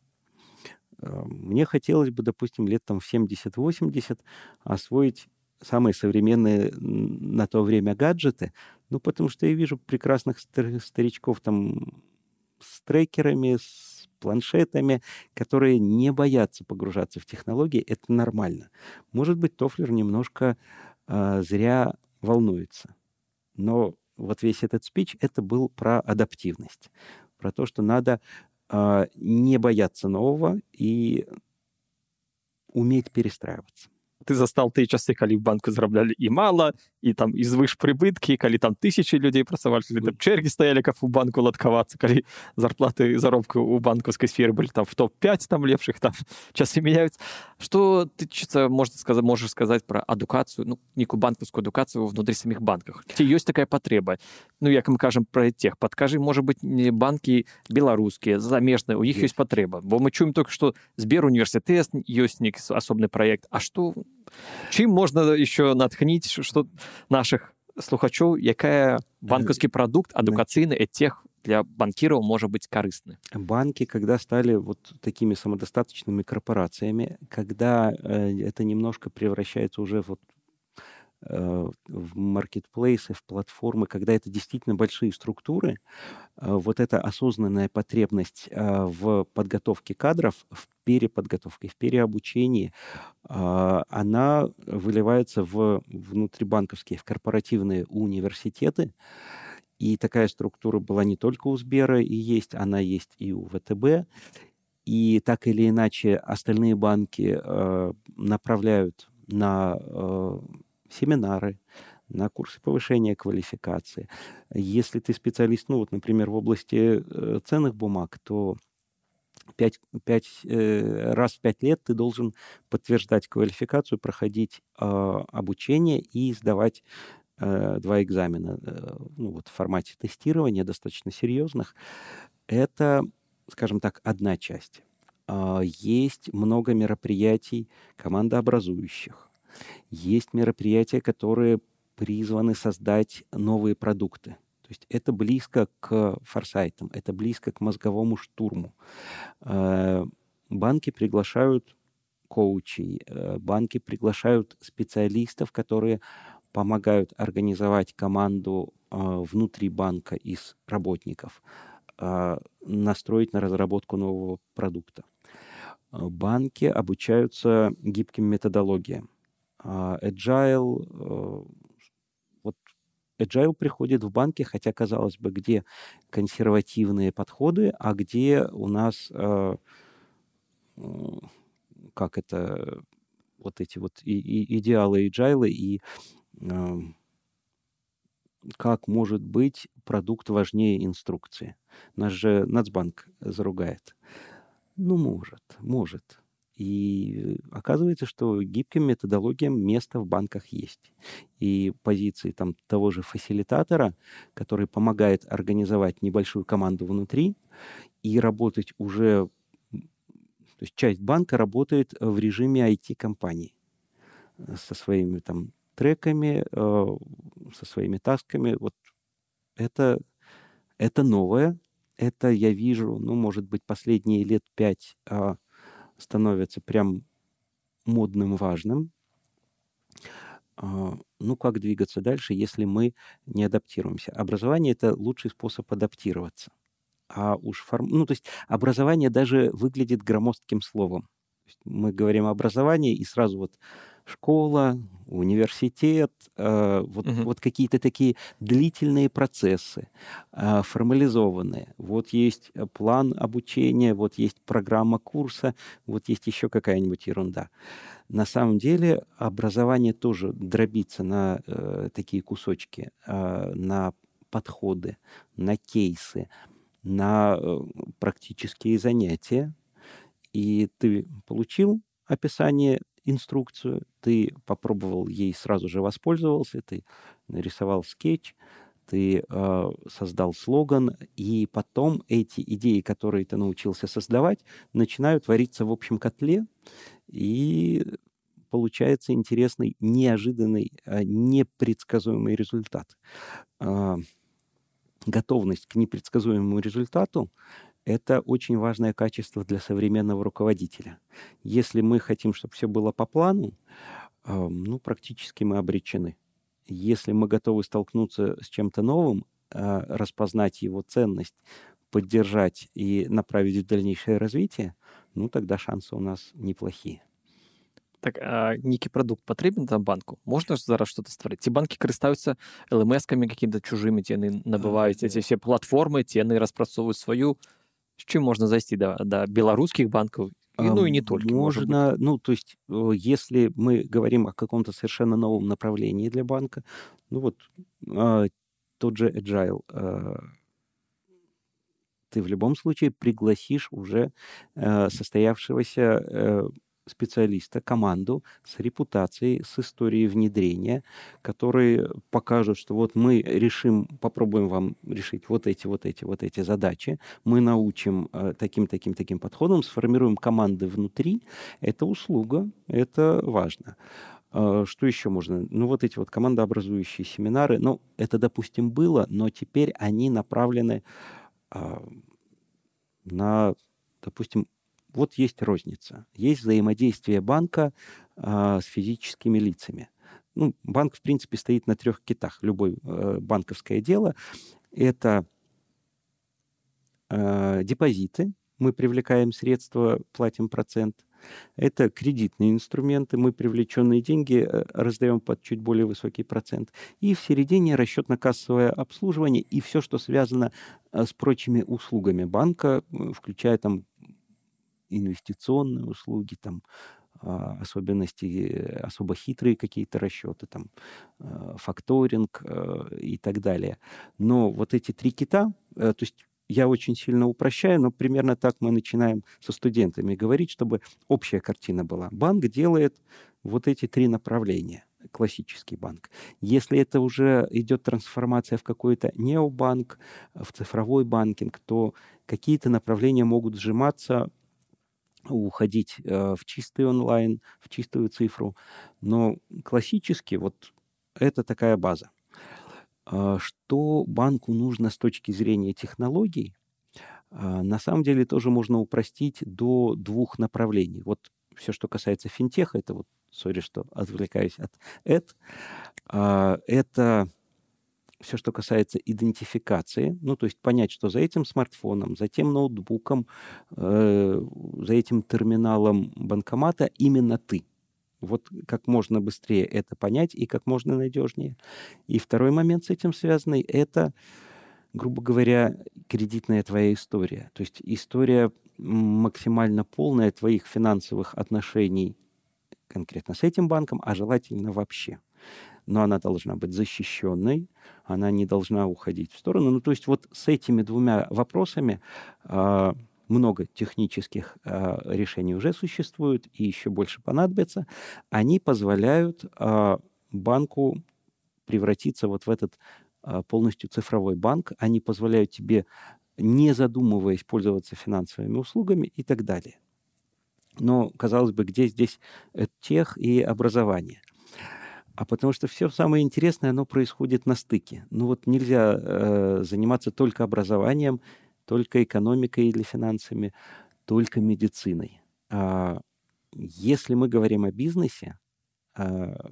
Мне хотелось бы, допустим, лет там в 70-80 освоить самые современные на то время гаджеты, ну, потому что я вижу прекрасных старичков там с трекерами, с планшетами, которые не боятся погружаться в технологии, это нормально. Может быть, Тофлер немножко э, зря волнуется. Но вот весь этот спич, это был про адаптивность, про то, что надо а, не бояться нового и уметь перестраиваться Ты застал тыя часы калі в банку зарабляли і мала і там і звыш прыбыткі калі там тысячи людзей працавалі там чэргі стаялі каб у банку ладкавацца калі зарплаты заробку у банкаўскай сферы былі там в топ-5 там лепшых там часы меняюць что тычыцца можна сказать можаш сказаць про адукацыю ну нейкую банкаўскую адукацыю внутри самих банках ці ёсць такая патрэба ну як мы кажам про тех подкажы может быть не банкі беларускія замежныя у іх ёсць патрэба бо мы чуем только что сбер універсітэт ёсць нейкі асобны проект А что чым можна еще натхніць что наших слухачоў якая банкаўскі прадукт адукацыйны тех для банкиров может быть корыстны. Банки, когда стали вот такими самодостаточными корпорациями, когда э, это немножко превращается уже вот Э, в маркетплейсы, в платформы, когда это действительно большие структуры, э, вот эта осознанная потребность э, в подготовке кадров, в переподготовке, в переобучении, она выливается в внутрибанковские, в корпоративные университеты. И такая структура была не только у Сбера и есть, она есть и у ВТБ. И так или иначе остальные банки направляют на семинары, на курсы повышения квалификации. Если ты специалист, ну вот, например, в области э, ценных бумаг, то 5, 5, э, раз в 5 лет ты должен подтверждать квалификацию, проходить э, обучение и сдавать э, два экзамена э, ну, вот в формате тестирования, достаточно серьезных. Это, скажем так, одна часть. Э, есть много мероприятий командообразующих есть мероприятия, которые призваны создать новые продукты. То есть это близко к форсайтам, это близко к мозговому штурму. Э, банки приглашают коучей, э, банки приглашают специалистов, которые помогают организовать команду э, внутри банка из работников, настроить на разработку нового продукта. Банки обучаются гибким методологиям. А, agile, э, вот agile приходит в банки, хотя, казалось бы, где консервативные подходы, а где у нас, э, как это, вот эти вот и, и идеалы agile и э, как может быть продукт важнее инструкции. Наш же Нацбанк заругает. Ну, может, может. И оказывается, что гибким методологиям место в банках есть. И позиции там, того же фасилитатора, который помогает организовать небольшую команду внутри и работать уже... То есть часть банка работает в режиме IT-компании со своими там треками, э, со своими тасками. Вот это, это новое, это я вижу, ну, может быть, последние лет пять а, становится прям модным, важным. А, ну, как двигаться дальше, если мы не адаптируемся? Образование — это лучший способ адаптироваться. А уж форм... Ну, то есть образование даже выглядит громоздким словом. Мы говорим образование, и сразу вот школа, университет, э, вот, угу. вот какие-то такие длительные процессы, э, формализованные. Вот есть план обучения, вот есть программа курса, вот есть еще какая-нибудь ерунда. На самом деле образование тоже дробится на э, такие кусочки, э, на подходы, на кейсы, на э, практические занятия. И ты получил описание инструкцию, ты попробовал ей сразу же воспользовался, ты нарисовал скетч, ты э, создал слоган, и потом эти идеи, которые ты научился создавать, начинают вариться в общем котле, и получается интересный, неожиданный, э, непредсказуемый результат. Э, готовность к непредсказуемому результату это очень важное качество для современного руководителя. Если мы хотим, чтобы все было по плану, ну, практически мы обречены. Если мы готовы столкнуться с чем-то новым, а, распознать его ценность, поддержать и направить в дальнейшее развитие, ну, тогда шансы у нас неплохие. Так, а некий продукт потрібен там банку? Можна ж зараз щось створити? Ці банки користуються LMS-ками какими-то чужими, ті вони набивають ці всі платформи, ті вони розпрацьовують свою с чем можно зайти до, до белорусских банков, и, ну и не только. Можно, ну то есть если мы говорим о каком-то совершенно новом направлении для банка, ну вот э, тот же Agile, э, ты в любом случае пригласишь уже э, состоявшегося э, специалиста, команду с репутацией, с историей внедрения, которые покажут, что вот мы решим, попробуем вам решить вот эти, вот эти, вот эти задачи, мы научим э, таким, таким, таким подходом, сформируем команды внутри. Это услуга, это важно. Э, что еще можно? Ну, вот эти вот командообразующие семинары, ну, это, допустим, было, но теперь они направлены э, на, допустим, вот есть розница, есть взаимодействие банка э, с физическими лицами. Ну, банк, в принципе, стоит на трех китах. Любое э, банковское дело – это э, депозиты, мы привлекаем средства, платим процент. Это кредитные инструменты, мы привлеченные деньги э, раздаем под чуть более высокий процент. И в середине расчетно-кассовое обслуживание и все, что связано э, с прочими услугами банка, включая там инвестиционные услуги, там, а, особенности, особо хитрые какие-то расчеты, там, а, факторинг э, и так далее. Но вот эти три кита, э, то есть я очень сильно упрощаю, но примерно так мы начинаем со студентами говорить, чтобы общая картина была. Банк делает вот эти три направления классический банк. Если это уже идет трансформация в какой-то необанк, в цифровой банкинг, то какие-то направления могут сжиматься уходить э, в чистый онлайн, в чистую цифру. Но классически вот это такая база. Э, что банку нужно с точки зрения технологий, э, на самом деле тоже можно упростить до двух направлений. Вот все, что касается финтеха, это вот, сори, что отвлекаюсь от это, это все, что касается идентификации, ну, то есть понять, что за этим смартфоном, за тем ноутбуком, э, за этим терминалом банкомата именно ты. Вот как можно быстрее это понять и как можно надежнее. И второй момент с этим связанный – это, грубо говоря, кредитная твоя история. То есть история максимально полная твоих финансовых отношений конкретно с этим банком, а желательно вообще но она должна быть защищенной, она не должна уходить в сторону. Ну, то есть вот с этими двумя вопросами э, много технических э, решений уже существует и еще больше понадобится. Они позволяют э, банку превратиться вот в этот э, полностью цифровой банк. Они позволяют тебе, не задумываясь, пользоваться финансовыми услугами и так далее. Но, казалось бы, где здесь тех и образование? А потому что все самое интересное, оно происходит на стыке. Ну вот нельзя э, заниматься только образованием, только экономикой или финансами, только медициной. А если мы говорим о бизнесе, а,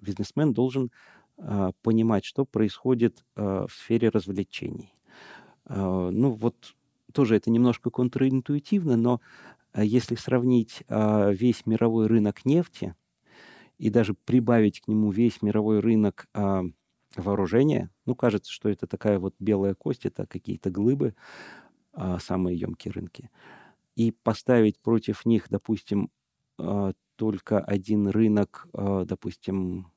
бизнесмен должен а, понимать, что происходит а, в сфере развлечений. А, ну вот тоже это немножко контринтуитивно, но а, если сравнить а, весь мировой рынок нефти и даже прибавить к нему весь мировой рынок а, вооружения, ну кажется, что это такая вот белая кость, это какие-то глыбы, а, самые емкие рынки, и поставить против них, допустим, а, только один рынок, а, допустим,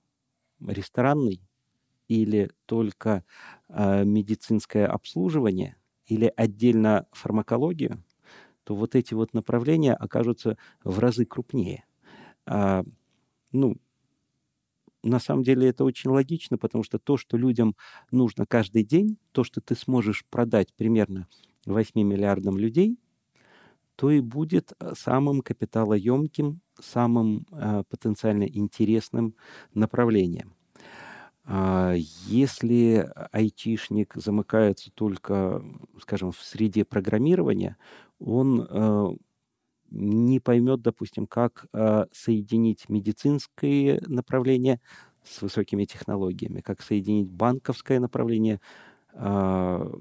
ресторанный или только а, медицинское обслуживание или отдельно фармакологию, то вот эти вот направления окажутся в разы крупнее. А, ну, на самом деле это очень логично, потому что то, что людям нужно каждый день, то, что ты сможешь продать примерно 8 миллиардам людей, то и будет э, самым капиталоемким, самым э, потенциально интересным направлением. А если айтишник замыкается только, скажем, в среде программирования, он э, не поймет, допустим, как э, соединить медицинское направление с высокими технологиями, как соединить банковское направление, э,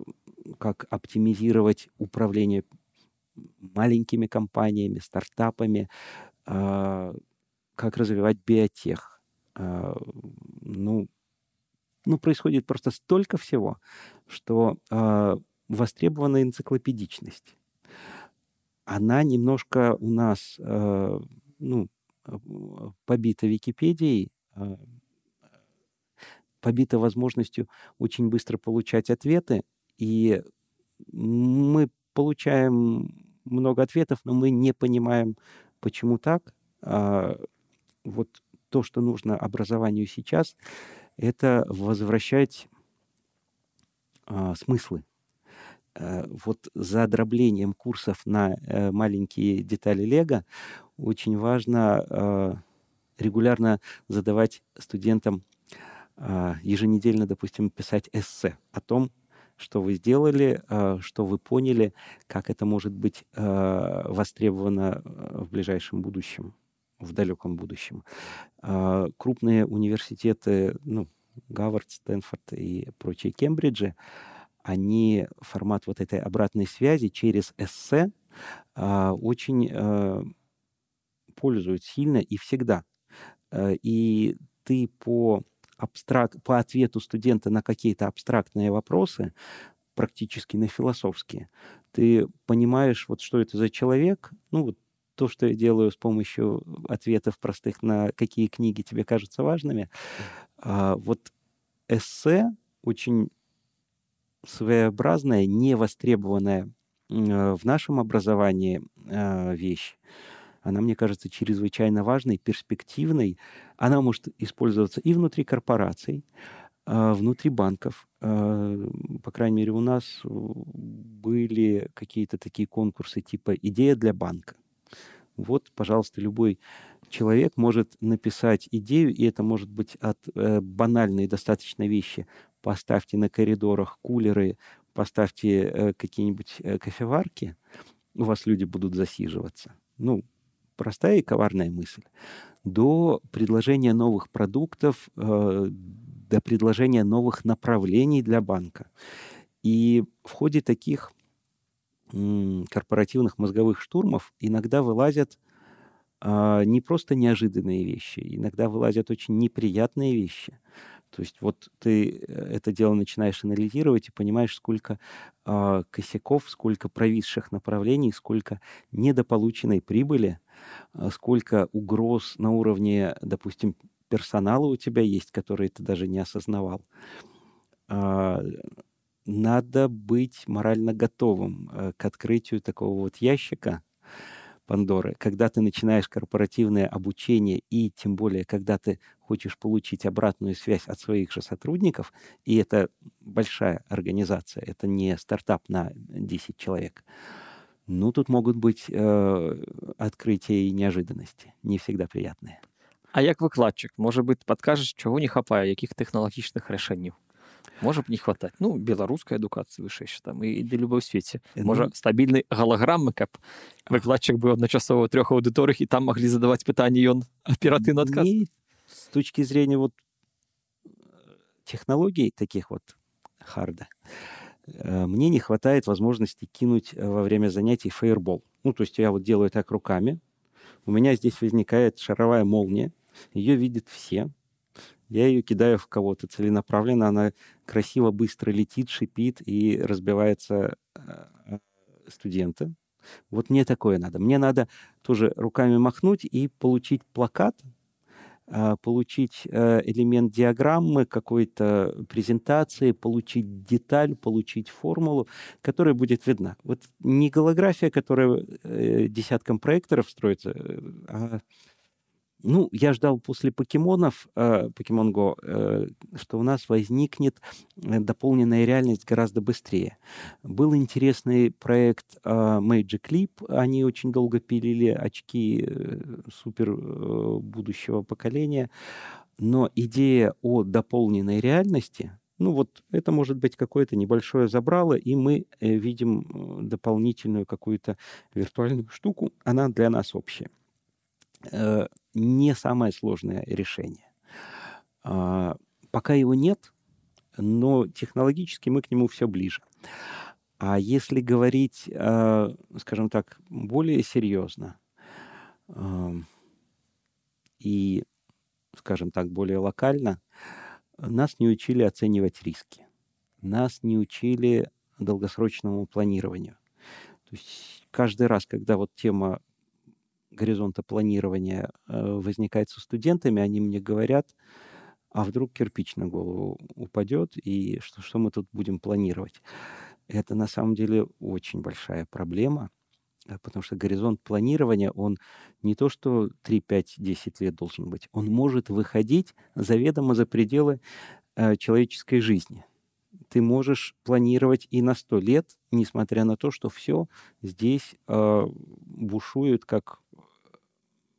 как оптимизировать управление маленькими компаниями, стартапами, э, как развивать биотех. Э, ну, ну, происходит просто столько всего, что востребована энциклопедичность она немножко у нас, э, ну, э, побита Википедией, э, побита возможностью очень быстро получать ответы, и мы получаем много ответов, но мы не понимаем, почему так. А, вот то, что нужно образованию сейчас, это возвращать а, смыслы Э, вот за дроблением курсов на э, маленькие детали Лего очень важно э, регулярно задавать студентам еженедельно, допустим, писать эссе о том, что вы сделали, что вы поняли, как это может быть востребовано в ближайшем будущем, в далеком будущем. Крупные университеты, ну, Гарвард, Стэнфорд и прочие Кембриджи, они формат вот этой обратной связи через эссе а, очень а, пользуют сильно и всегда. А, и ты по, абстрак... по ответу студента на какие-то абстрактные вопросы, практически на философские, ты понимаешь, вот что это за человек, ну вот то, что я делаю с помощью ответов простых на какие книги тебе кажутся важными, а, вот эссе очень своеобразная, невостребованная э, в нашем образовании э, вещь. Она, мне кажется, чрезвычайно важной, перспективной. Она может использоваться и внутри корпораций, э, внутри банков. По крайней мере, у нас были какие-то такие конкурсы типа «Идея для банка». Вот, пожалуйста, любой человек может написать идею, и это может быть от э, банальной достаточно вещи поставьте на коридорах кулеры, поставьте э, какие-нибудь э, кофеварки, у вас люди будут засиживаться. Ну, простая и коварная мысль. До предложения новых продуктов, э, до предложения новых направлений для банка. И в ходе таких корпоративных мозговых штурмов иногда вылазят э, не просто неожиданные вещи, иногда вылазят очень неприятные вещи. То есть вот ты э, это дело начинаешь анализировать и понимаешь, сколько э, косяков, сколько провисших направлений, сколько недополученной прибыли, э, сколько угроз на уровне, допустим, персонала у тебя есть, который ты даже не осознавал. Э, надо быть морально готовым э, к открытию такого вот ящика, Пандоры, когда ты начинаешь корпоративное обучение и тем более, когда ты хочешь получить обратную связь от своих же сотрудников, и это большая организация, это не стартап на 10 человек, ну, тут могут быть э, открытия и неожиданности, не всегда приятные. А як выкладчык можа быть падкажаш чаго не хапае якіх тэхналагічных рашэнняў можа б не хватаць ну беларускай адукацыі вышэйш там і ды любой свеце можа Ну, стабільнай галаграмы каб выкладчык быў адначасова ў трох аўдыторыях і там маглі задаваць пытанні ён аператыўна адказ мне с точки зрения вот технологий таких вот харда, э, мне не хватает возможности кинуть э, во время занятий фаербол. Ну, то есть я вот делаю так руками, у меня здесь возникает шаровая молния, ее видят все, я ее кидаю в кого-то целенаправленно, она красиво, быстро летит, шипит и разбивается э, студента. Вот мне такое надо. Мне надо тоже руками махнуть и получить плакат, получить э, элемент диаграммы, какой-то презентации, получить деталь, получить формулу, которая будет видна. Вот не голография, которая э, десятком проекторов строится, э, а ну, я ждал после покемонов, э, Pokemon Go, э, что у нас возникнет э, дополненная реальность гораздо быстрее. Был интересный проект э, Magic Leap. Они очень долго пилили очки э, супер э, будущего поколения. Но идея о дополненной реальности, ну вот это может быть какое-то небольшое забрало, и мы э, видим э, дополнительную какую-то виртуальную штуку. Она для нас общая. Э, не самое сложное решение. А, Пока его нет, но технологически мы к нему все ближе. А если говорить, э, скажем так, более серьезно и, скажем так, более локально, нас не учили оценивать риски. Нас не учили долгосрочному планированию. То есть каждый раз, когда вот тема горизонта планирования э, возникает со студентами, они мне говорят, а вдруг кирпич на голову упадет, и что, что мы тут будем планировать? Это на самом деле очень большая проблема, э, потому что горизонт планирования, он не то что 3, 5, 10 лет должен быть, он может выходить заведомо за пределы э, человеческой жизни. Ты можешь планировать и на 100 лет, несмотря на то, что все здесь э, бушует как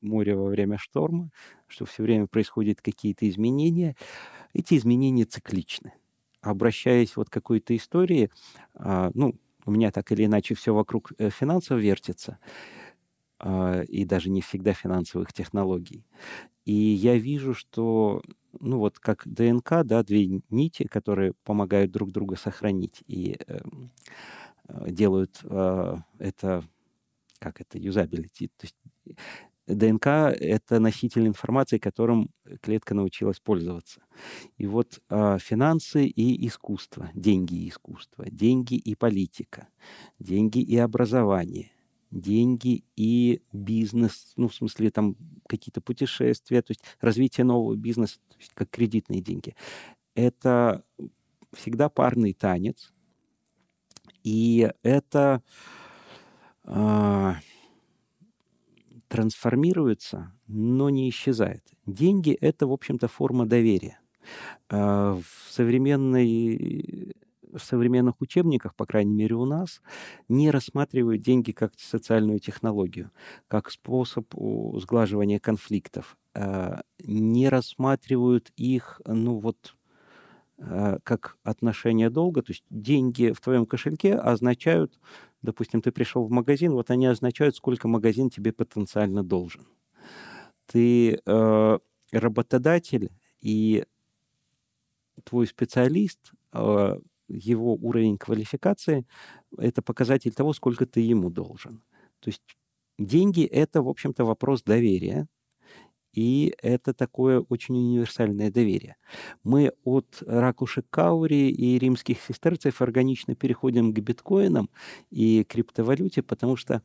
море во время шторма, что все время происходят какие-то изменения. Эти изменения цикличны. Обращаясь вот к какой-то истории, а, ну, у меня так или иначе все вокруг э, финансов вертится, а, и даже не всегда финансовых технологий. И я вижу, что, ну вот как ДНК, да, две нити, которые помогают друг друга сохранить и эм, э, делают э, это, как это, юзабилити, то есть ДНК — это носитель информации, которым клетка научилась пользоваться. И вот а, финансы и искусство, деньги и искусство, деньги и политика, деньги и образование, деньги и бизнес, ну, в смысле, там какие-то путешествия, то есть развитие нового бизнеса, есть как кредитные деньги. Это всегда парный танец, и это а, трансформируется, но не исчезает. Деньги — это, в общем-то, форма доверия. А, В современной в современных учебниках, по крайней мере у нас, не рассматривают деньги как социальную технологию, как способ сглаживания конфликтов, а, не рассматривают их, ну вот, а, как отношение долга, то есть деньги в твоем кошельке означают, допустим, ты пришел в магазин, вот они означают, сколько магазин тебе потенциально должен. Ты э, работодатель и твой специалист, его уровень квалификации, это показатель того, сколько ты ему должен. То есть деньги — это, в общем-то, вопрос доверия, и это такое очень универсальное доверие. Мы от ракушек Каури и римских сестерцев органично переходим к биткоинам и криптовалюте, потому что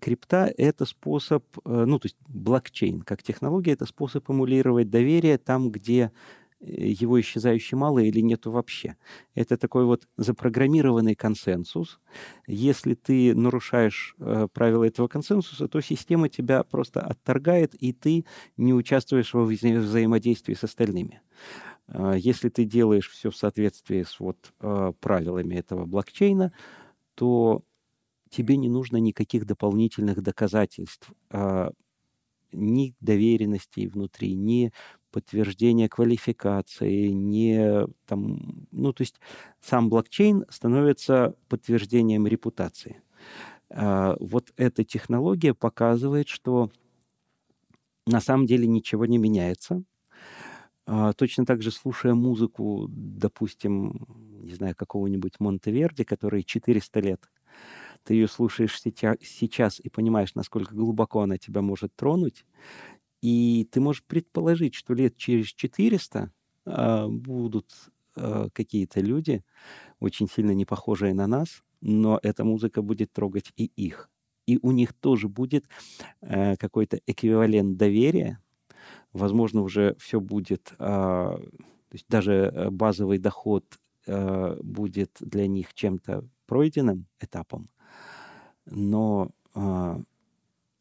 крипта — это способ, э, ну, то есть блокчейн как технология — это способ эмулировать доверие там, где его исчезающе мало или нету вообще. Это такой вот запрограммированный консенсус. Если ты нарушаешь э, правила этого консенсуса, то система тебя просто отторгает, и ты не участвуешь во вза- взаимодействии с остальными. А, Если ты делаешь все в соответствии с вот э, правилами этого блокчейна, то тебе не нужно никаких дополнительных доказательств а, ни доверенностей внутри, ни подтверждения квалификации, не там, ну, то есть сам блокчейн становится подтверждением репутации. А, вот эта технология показывает, что на самом деле ничего не меняется. А, точно так же, слушая музыку, допустим, не знаю, какого-нибудь Монтеверди, который 400 лет, ты ее слушаешь сейчас и понимаешь, насколько глубоко она тебя может тронуть, и ты можешь предположить, что лет через 400 а, будут а, какие-то люди, очень сильно не похожие на нас, но эта музыка будет трогать и их. И у них тоже будет э, какой-то эквивалент доверия. Возможно, уже все будет, э, то есть даже э, базовый доход э, будет для них чем-то пройденным этапом, но э,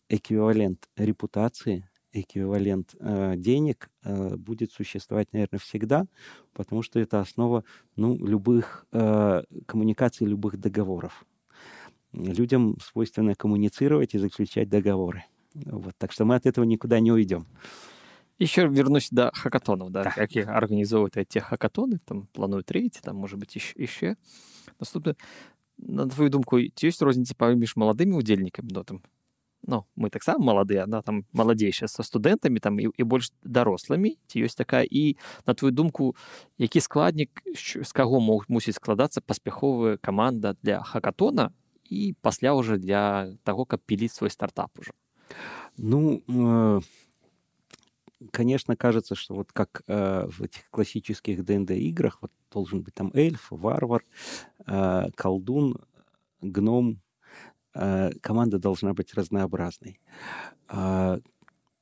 эквивалент репутации, эквивалент э, денег э, будет существовать, наверное, всегда, потому что это основа ну, любых э, коммуникаций, любых договоров. Людям свойственно коммуницировать и заключать договоры. Вот, так что мы от этого никуда не уйдем. Еще вернусь до хакатонов, да, да. какие организовывают эти хакатоны, там плануют третий, там, может быть, еще. еще. Наступне, на твою думку, ці ёсць розніца паміж маладымі удзельнікамі ну, там ну мы таксама маладыя да там маладзейшая со студэнтамі там і, і больш дарослымі ці ёсць такая і на твою думку які складнік з каго мог мусіць складацца паспяховая каманда для хакатона і пасля уже для того каб піліць свой стартап уже ну э, конечно кажется что вот как э, в этих классических днд играх вот должен быть там эльф варвар э, колдун гном Э, команда должна быть разнообразной. А,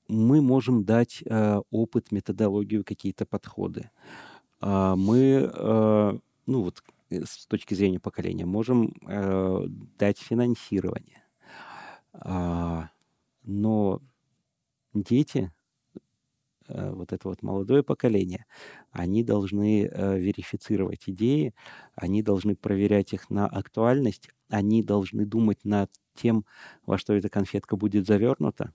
мы можем дать э, опыт, методологию, какие-то подходы. А, мы, э, ну вот с точки зрения поколения, можем дать финансирование. А, но дети, вот это вот молодое поколение, они должны верифицировать идеи, они должны проверять их на актуальность, они должны думать над тем, во что эта конфетка будет завернута,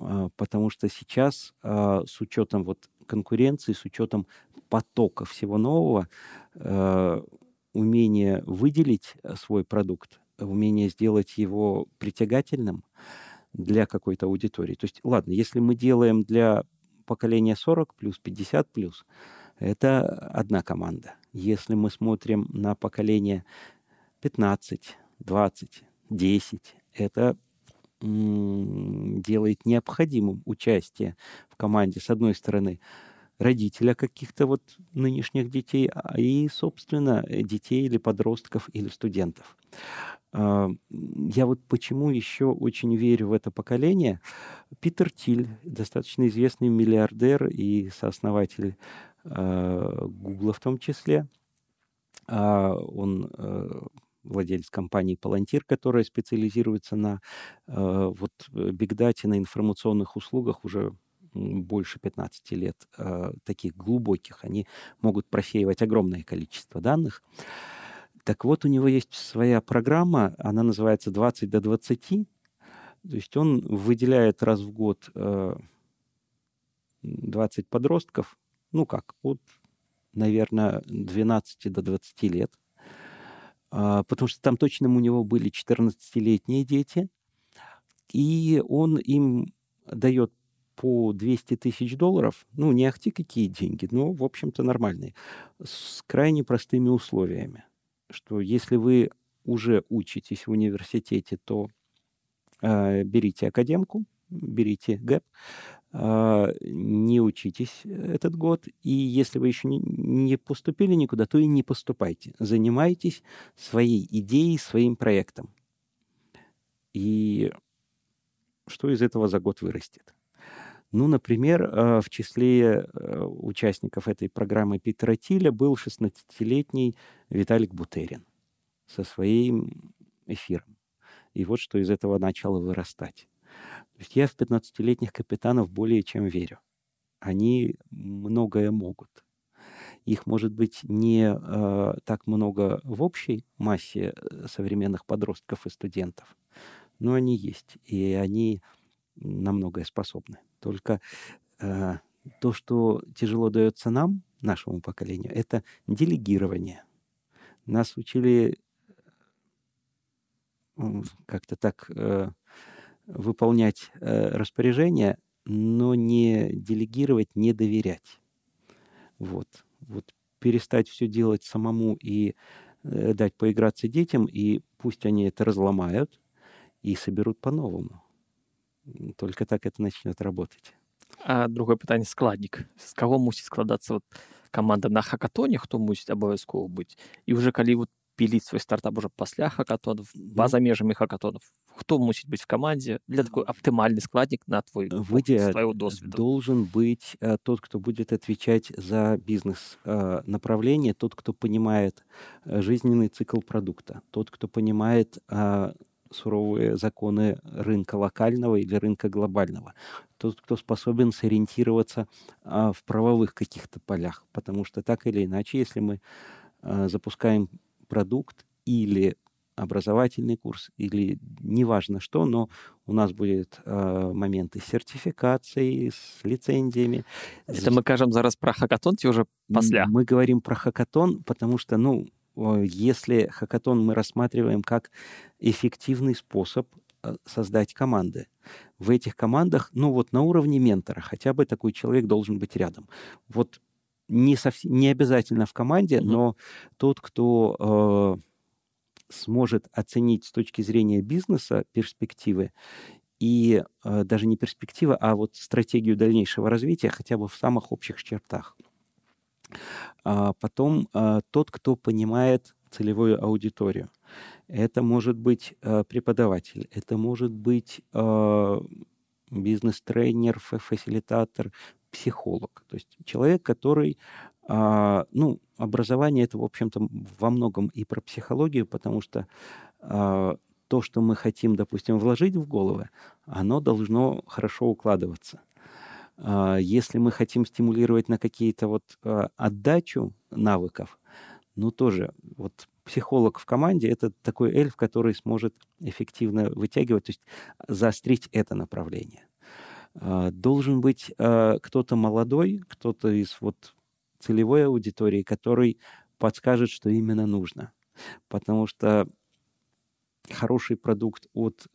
а, потому что сейчас а, с учетом вот конкуренции, с учетом потока всего нового, а, умение выделить свой продукт, умение сделать его притягательным для какой-то аудитории. То есть, ладно, если мы делаем для поколения 40 плюс, 50 плюс, это одна команда. Если мы смотрим на поколение 15, 20, 10. Это делает необходимым участие в команде, с одной стороны, родителя каких-то вот нынешних детей, а и, собственно, детей или подростков или студентов. А, я вот почему еще очень верю в это поколение. Питер Тиль, достаточно известный миллиардер и сооснователь а, Гугла в том числе, он э, владелец компании Palantir, которая специализируется на э, вот бигдате, на информационных услугах уже больше 15 лет, э, таких глубоких. Они могут просеивать огромное количество данных. Так вот, у него есть своя программа, она называется 20 до 20. То есть он выделяет раз в год э, 20 подростков, ну как, от, наверное, 12 до 20 лет, а, потому что там точно у него были 14-летние дети, и он им дает по 200 тысяч долларов, ну, не ахти какие деньги, но, в общем-то, нормальные, с крайне простыми условиями, что если вы уже учитесь в университете, то э, берите академку, берите ГЭП, а, не учитесь этот год, и если вы еще не поступили никуда, то и не поступайте. Занимайтесь своей идеей, своим проектом. И что из этого за год вырастет? Ну, например, а, в числе а, участников этой программы Питера Тиля был 16-летний Виталик Бутерин со своим эфиром. И вот что из этого начало вырастать. То есть я в 15-летних капитанов более чем верю. Они многое могут. Их может быть не э, так много в общей массе э, современных подростков и студентов, но они есть. И они на многое способны. Только э, то, что тяжело дается нам, нашему поколению, это делегирование. Нас учили как-то так э, выполнять э, распоряжения, но не делегировать, не доверять. Вот. Вот перестать все делать самому и э, дать поиграться детям, и пусть они это разломают и соберут по-новому. Только так это начнет работать. А другое питание складник. З каго мусіць складацца вот каманда на хакатоне, хто мусіць абавязкова быць. І уже калі вот піліць свой стартап уже пасля хакатонов, па-за межамі хакатонов, хто мусіць быць в команде для такой оптимальный складник на твой В идеале должен быть э, тот, кто будет отвечать за бизнес э, направление, тот, кто понимает э, жизненный цикл продукта, тот, кто понимает э, суровые законы рынка локального или рынка глобального. Тот, кто способен сориентироваться а, в правовых каких-то полях. Потому что так или иначе, если мы а, запускаем продукт или образовательный курс или неважно что, но у нас будет э, моменты сертификации с лицензиями. Это мы кажем зараз про хакатон, ці уже после. Мы говорим про хакатон, потому что, ну, если хакатон мы рассматриваем как эффективный способ э, создать команды. В этих командах, ну вот на уровне ментора, хотя бы такой человек должен быть рядом. Вот не, совсем, не обязательно в команде, mm-hmm. но тот, кто э, сможет оценить с точки зрения бизнеса перспективы и э, даже не перспективы, а вот стратегию дальнейшего развития хотя бы в самых общих чертах. А потом а, тот, кто понимает целевую аудиторию. Это может быть а, преподаватель, это может быть а, бизнес-тренер, фасилитатор, психолог. То есть человек, который, а, ну, образование это, в общем-то, во многом и про психологию, потому что а, то, что мы хотим, допустим, вложить в головы, оно должно хорошо укладываться. А, если мы хотим стимулировать на какие-то вот а, отдачу навыков, ну тоже вот психолог в команде это такой эльф, который сможет эффективно вытягивать, то есть заострить это направление. А, должен быть кто-то молодой, кто-то из вот целевой аудитории, который подскажет, что именно нужно. Потому что хороший продукт от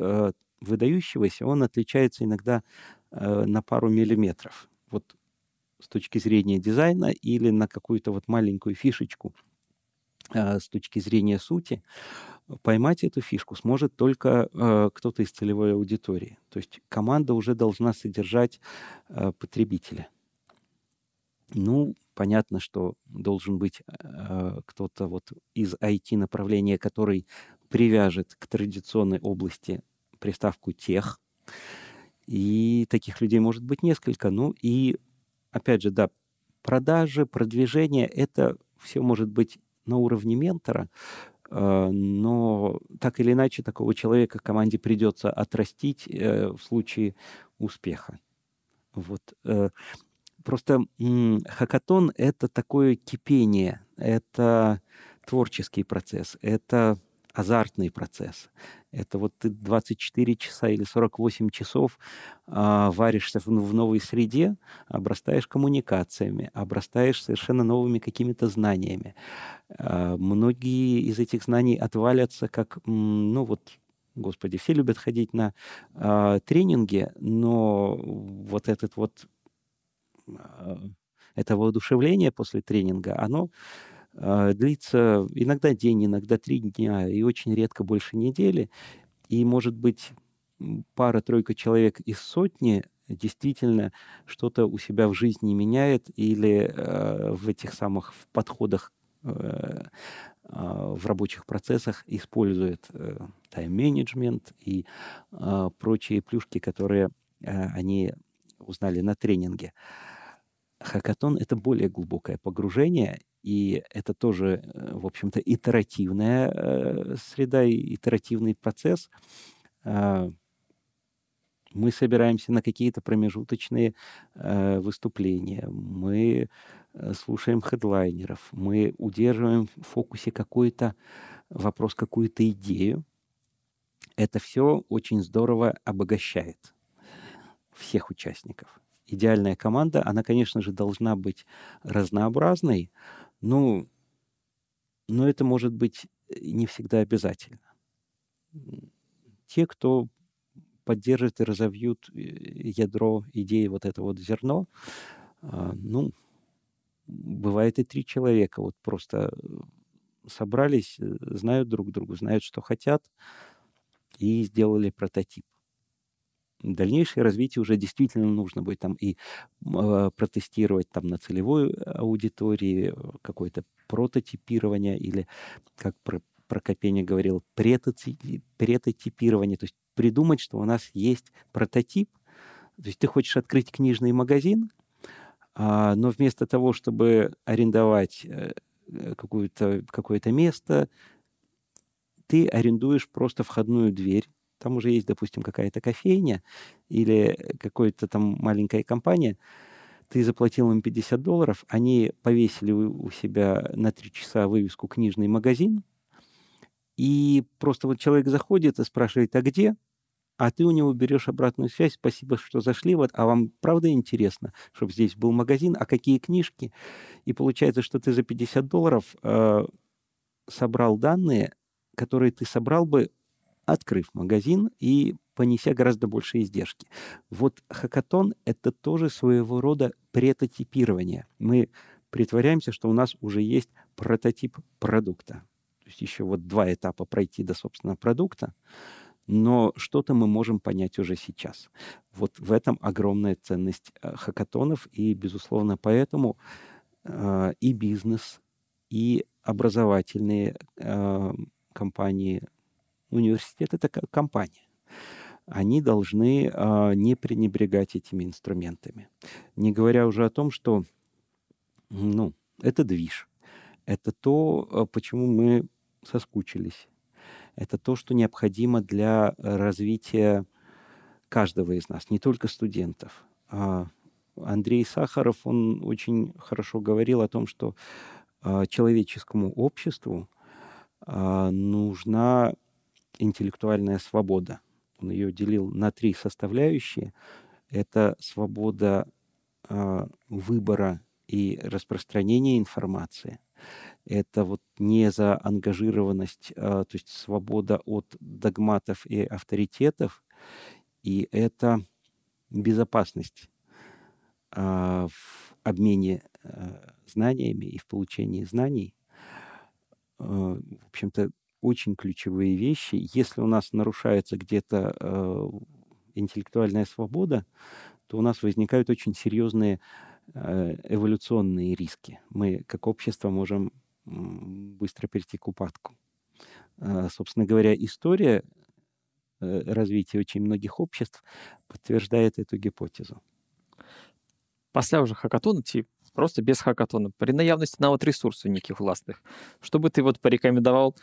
выдающегося, он отличается иногда Э, на пару миллиметров. Вот с точки зрения дизайна или на какую-то вот маленькую фишечку э, с точки зрения сути, поймать эту фишку сможет только э, кто-то из целевой аудитории. То есть команда уже должна содержать э, потребителя. Ну, понятно, что должен быть э, кто-то вот из IT-направления, который привяжет к традиционной области приставку тех, и таких людей может быть несколько. Ну и, опять же, да, продажи, продвижение, это все может быть на уровне ментора, э, но так или иначе такого человека команде придется отрастить э, в случае успеха. Вот. Э, просто хакатон — это такое кипение, это творческий процесс, это азартный процесс. Это вот ты 24 часа или 48 часов а, варишься в, в новой среде, обрастаешь коммуникациями, обрастаешь совершенно новыми какими-то знаниями. А, многие из этих знаний отвалятся как, ну вот, господи, все любят ходить на а, тренинги, но вот этот вот а, это воодушевление после тренинга, оно длится иногда день, иногда три дня, и очень редко больше недели. И, может быть, пара-тройка человек из сотни действительно что-то у себя в жизни меняет или э, в этих самых в подходах э, э, в рабочих процессах использует э, тайм-менеджмент и э, прочие плюшки, которые э, они узнали на тренинге. Хакатон — это более глубокое погружение, и это тоже, э, в общем-то, итеративная э, среда, итеративный процесс. Э, мы собираемся на какие-то промежуточные э, выступления, мы слушаем хедлайнеров, мы удерживаем в фокусе какой-то вопрос, какую-то идею. Это все очень здорово обогащает. всех участников. Идеальная команда, она, конечно же, должна быть разнообразной, но, но это может быть не всегда обязательно. Те, кто поддержит и разовьют э, ядро идеи, вот это вот зерно, а, ну, бывает и три человека, вот просто собрались, э, знают друг друга, знают, что хотят, и сделали прототип. Дальнейшее развитие уже действительно нужно будет там и э, протестировать там на целевой аудитории какое-то прототипирование или, как про Прокопеня говорил, претотипирование, то есть придумать, что у нас есть прототип, то есть ты хочешь открыть книжный магазин, а, но вместо того, чтобы арендовать э, какое-то какое место, ты арендуешь просто входную дверь. Там уже есть, допустим, какая-то кофейня или какая-то там маленькая компания. Ты заплатил им 50 долларов, они повесили у себя на три часа вывеску «Книжный магазин», и просто вот человек заходит и спрашивает, а где? а ты у него берешь обратную связь, спасибо, что зашли, вот, а вам правда интересно, чтобы здесь был магазин, а какие книжки? И получается, что ты за 50 долларов э, собрал данные, которые ты собрал бы, открыв магазин и понеся гораздо больше издержки. Вот хакатон — это тоже своего рода претотипирование. Мы притворяемся, что у нас уже есть прототип продукта. То есть еще вот два этапа пройти до, собственно, продукта но что-то мы можем понять уже сейчас. Вот в этом огромная ценность э, хакатонов, и, безусловно, поэтому э, и бизнес, и образовательные э, компании, университет — это компания. Они должны э, не пренебрегать этими инструментами. Не говоря уже о том, что ну, это движ. Это то, э, почему мы соскучились это то, что необходимо для развития каждого из нас, не только студентов. А Андрей Сахаров, он очень хорошо говорил о том, что а, человеческому обществу а, нужна интеллектуальная свобода. Он ее делил на три составляющие. Это свобода выбора и распространения информации – это вот не заангажированность, а, то есть свобода от догматов и авторитетов, и это безопасность а, в обмене а, знаниями и в получении знаний. В общем-то, очень ключевые вещи. Если у нас нарушается где-то интеллектуальная свобода, то у нас возникают очень серьезные эволюционные риски. Мы, как общество, можем быстро перейти к упадку. А, собственно говоря, история э, развития очень многих обществ подтверждает эту гипотезу. Пасля уже хакатона ці просто без хакатона при наявности нават ресурсаў нейкіх уласных чтобы ты вот порекомендовал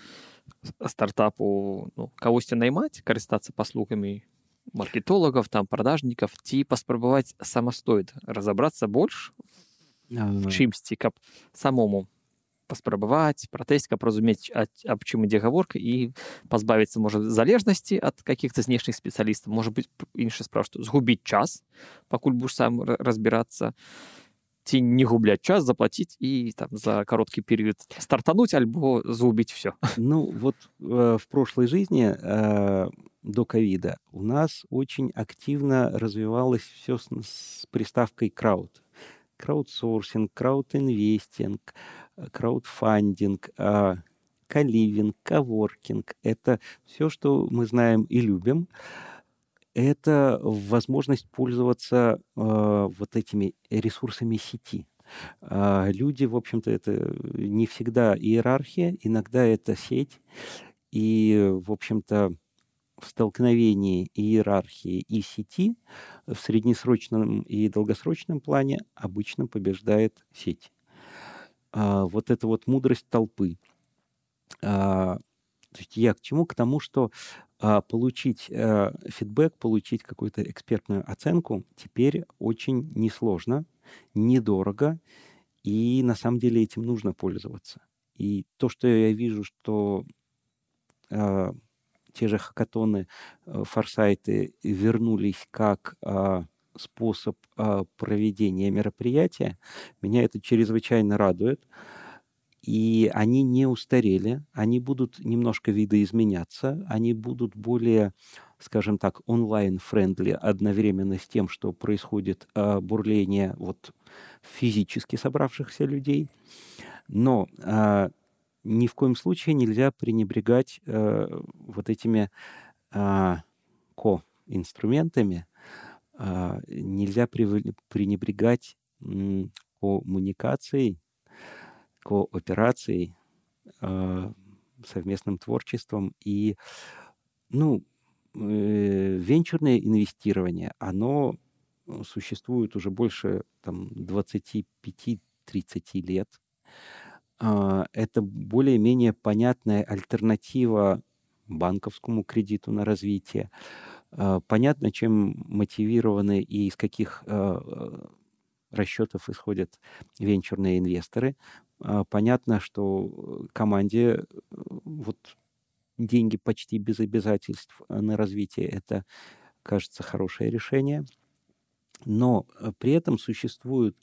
стартапу ну, кагосьці наймаць карыстацца паслугамі маркетологов там продажніков ці паспрабаваць самастойна разобраться больш в чымсьці каб самому паспрабаваць пратэсць каб разумець аб чым ідзе гаворка і пазбавіцца можа залежнасці ад каких-то знешніх спецыялістаў можа быть інша справа што згубіць час пакуль будешь сам разбірацца ці не губляць час заплатіць і там за кароткі перыяд стартануть альбо згубіць все ну вот э, в прошлой жизни э, до ковида у нас очень активно развивалось все с, с приставкой крауд краудсорсинг краудинвестинг краудфандинг, а, каливинг, коворкинг. Это все, что мы знаем и любим. это возможность пользоваться э, вот этими ресурсами сети. Э, люди, в общем-то, это не всегда иерархия, иногда это сеть. И, в общем-то, в столкновении иерархии и сети в среднесрочном и долгосрочном плане обычно побеждает сеть а, вот эта вот мудрость толпы. А, то есть я к чему? К тому, что получить а, фидбэк, получить какую-то экспертную оценку теперь очень несложно, недорого, и на самом деле этим нужно пользоваться. И то, что я вижу, что а, те же хакатоны, э, форсайты вернулись как а, способ э, проведения мероприятия. Меня это чрезвычайно радует. И они не устарели, они будут немножко видоизменяться, они будут более, скажем так, онлайн-френдли одновременно с тем, что происходит э, бурление вот физически собравшихся людей. Но э, ни в коем случае нельзя пренебрегать э, вот этими э, ко-инструментами, э, нельзя пренебрегать э, коммуникацией, кооперацией, э, совместным творчеством и, ну, э, венчурное инвестирование, оно существует уже больше там 25-30 лет. А, это более-менее понятная альтернатива банковскому кредиту на развитие. А, понятно, чем мотивированы и из каких а, расчетов исходят венчурные инвесторы. Понятно, что команде э, вот деньги почти без обязательств на развитие это кажется хорошее решение – но э, при этом существуют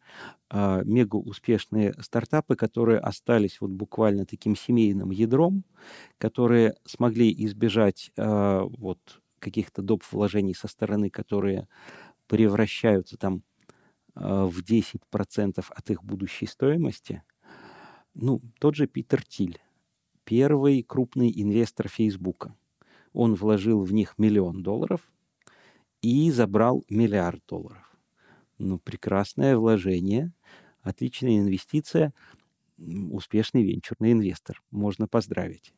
э, мега успешные стартапы, которые остались вот буквально таким семейным ядром, которые смогли избежать э, вот каких-то доп. вложений со стороны, которые превращаются там э, в 10% от их будущей стоимости. Ну, тот же Питер Тиль, первый крупный инвестор Фейсбука. Он вложил в них миллион долларов – и забрал миллиард долларов. Ну, прекрасное вложение, отличная инвестиция, успешный венчурный инвестор. Можно поздравить.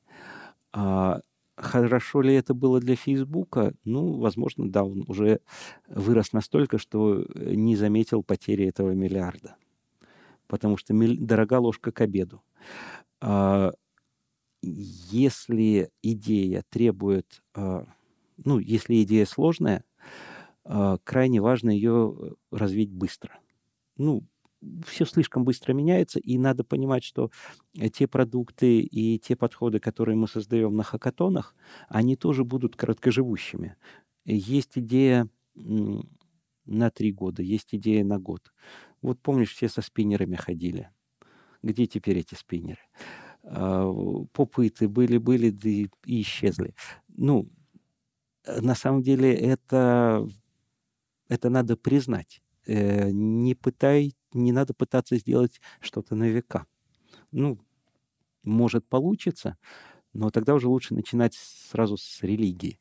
А хорошо ли это было для Фейсбука? Ну, возможно, да, он уже вырос настолько, что не заметил потери этого миллиарда. Потому что дорога ложка к обеду. А, если идея требует, а, ну, если идея сложная, а, крайне важно ее э, развить быстро. Ну, все слишком быстро меняется, и надо понимать, что те продукты и те подходы, которые мы создаем на хакатонах, они тоже будут короткоживущими. Есть идея на три года, есть идея на год. Вот помнишь, все со спиннерами ходили. Где теперь эти спиннеры? А, попыты были-были, да и исчезли. Ну, э, на самом деле это это надо признать. Э, не пытай, не надо пытаться сделать что-то на века. Ну, может получится, но тогда уже лучше начинать сразу с религии.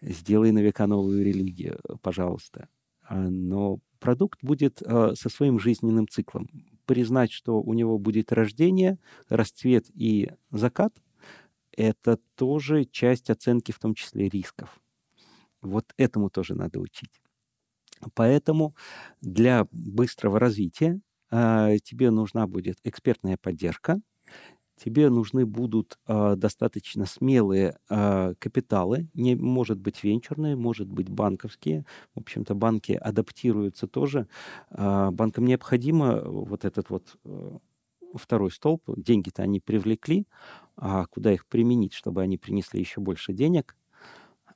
Сделай на века новую религию, пожалуйста. А, но продукт будет э, со своим жизненным циклом. Признать, что у него будет рождение, расцвет и закат, это тоже часть оценки, в том числе рисков. Вот этому тоже надо учить. Поэтому для быстрого развития э, тебе нужна будет экспертная поддержка, тебе нужны будут э, достаточно смелые э, капиталы, не может быть венчурные, может быть банковские. В общем-то, банки адаптируются тоже. Э, банкам необходимо вот этот вот э, второй столб. Деньги-то они привлекли, а куда их применить, чтобы они принесли еще больше денег?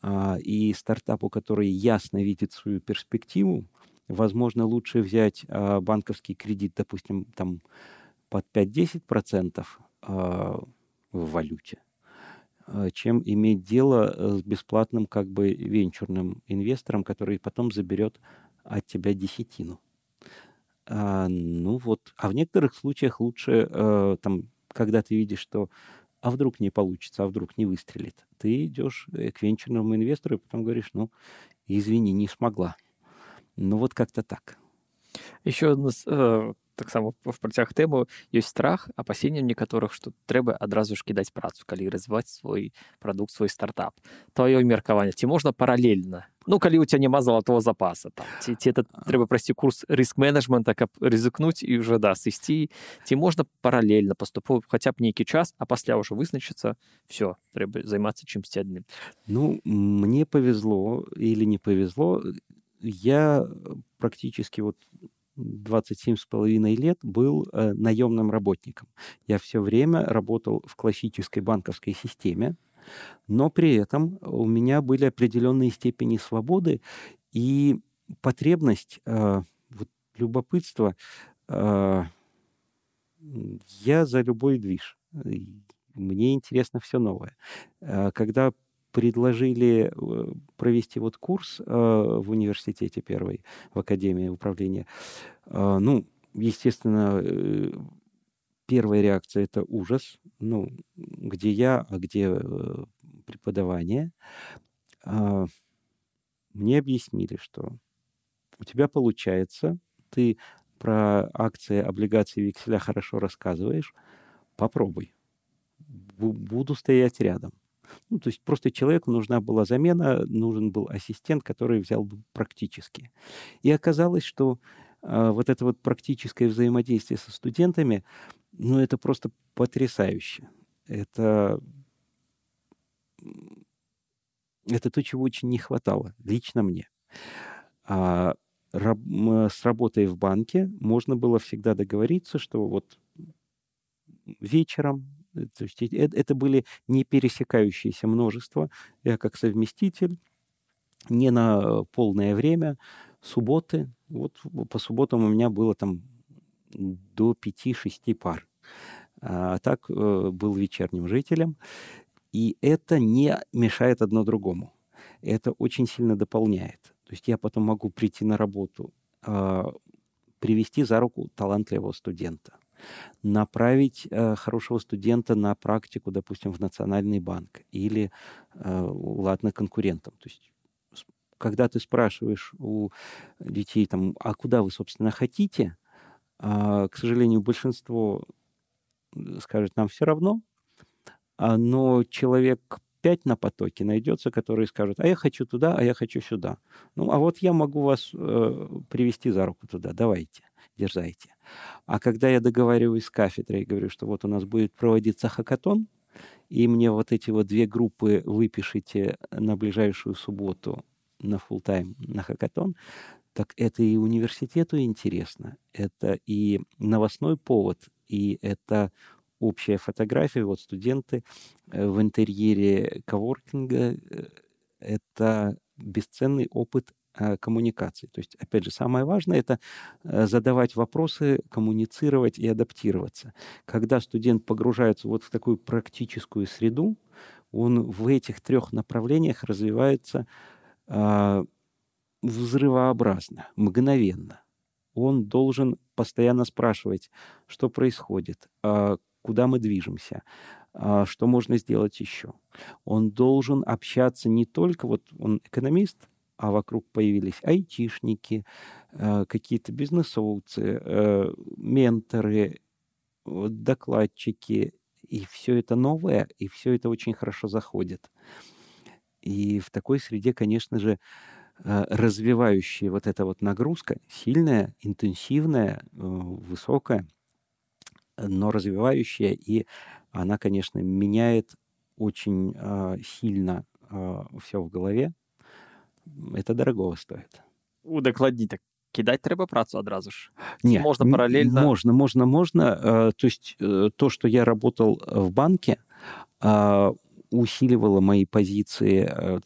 А, и стартапу, который ясно видит свою перспективу, возможно, лучше взять а, банковский кредит, допустим, там под 5-10% а, в валюте, чем иметь дело э, с бесплатным как бы венчурным инвестором, который потом заберет от тебя десятину. А, ну вот, а в некоторых случаях лучше, а, там, когда ты видишь, что а вдруг не получится, а вдруг не выстрелит. Ты идешь э, к венчурному инвестору и потом говоришь, ну, извини, не смогла. Ну, вот как-то так. Еще э, таксама в працяг тэму ёсць страх апасеннем некаторых што трэба адразу ж кідаць працу калі развіваць свой прадукт свой стартап. Твоё меркаванне ці можна паралельна ну калі у тебя няма залатого запаса там ці, ці это трэба прайсці курс рыск менеджмента каб рызыкнуць і уже да сысці ці можна паралельна паступова хаця б нейкі час а пасля ўжо вызначыцца все трэба займацца чымсьці адным ну мне повезло или не повезло. Я практически вот 27 с половиной лет был э, наемным работником. Я все время работал в классической банковской системе, но при этом у меня были определенные степени свободы, и потребность, э, вот любопытство, э, я за любой движ. Мне интересно все новое. Э, когда предложили э, провести вот курс э, в университете первый, в Академии управления, э, ну, естественно, э, первая реакция это ужас. Ну, где я, а где преподавание. Э, мне объяснили, что у тебя получается, ты про акции, облигации, векселя хорошо рассказываешь, попробуй. Буду стоять рядом. Ну, то есть просто человеку нужна была замена, нужен был ассистент, который взял бы практически. И оказалось, что э, вот это вот практическое взаимодействие со студентами, ну, это просто потрясающе. Это, это то, чего очень не хватало, лично мне. А раб, с работой в банке можно было всегда договориться, что вот вечером то есть это, это были не пересекающиеся множества. Я как совместитель не на полное время, субботы. Вот по субботам у меня было там до 5-6 пар. А так э, был вечерним жителем. И это не мешает одно другому. Это очень сильно дополняет. То есть я потом могу прийти на работу, э, привести за руку талантливого студента направить э, хорошего студента на практику, допустим, в Национальный банк или, э, ладно, конкурентам. То есть когда ты спрашиваешь у детей, там, а куда вы, собственно, хотите, э, к сожалению, большинство скажет, нам все равно, а, но человек пять на потоке найдется, который скажет, а я хочу туда, а я хочу сюда. Ну, а вот я могу вас э, привести за руку туда, давайте дерзайте. А когда я договариваюсь с кафедрой и говорю, что вот у нас будет проводиться хакатон, и мне вот эти вот две группы выпишите на ближайшую субботу на full тайм на хакатон, так это и университету интересно, это и новостной повод, и это общая фотография, вот студенты э, в интерьере коворкинга, э, это бесценный опыт Э, коммуникации. То есть, опять же, самое важное — это э, задавать вопросы, коммуницировать и адаптироваться. Когда студент погружается вот в такую практическую среду, он в этих трех направлениях развивается э, взрывообразно, мгновенно. Он должен постоянно спрашивать, что происходит, э, куда мы движемся, э, что можно сделать еще. Он должен общаться не только, вот он экономист, а вокруг появились айтишники, э, какие-то бизнесовцы, э, менторы, докладчики, и все это новое, и все это очень хорошо заходит. И в такой среде, конечно же, э, развивающая вот эта вот нагрузка, сильная, интенсивная, высокая, но развивающая, и она, конечно, меняет очень сильно все в голове, это дорого стоит. Удакладні так кидать треба працу одразу ж не можно параллельно можно можно можно э, то есть э, то что я работал в банке э, усиливало мои позиции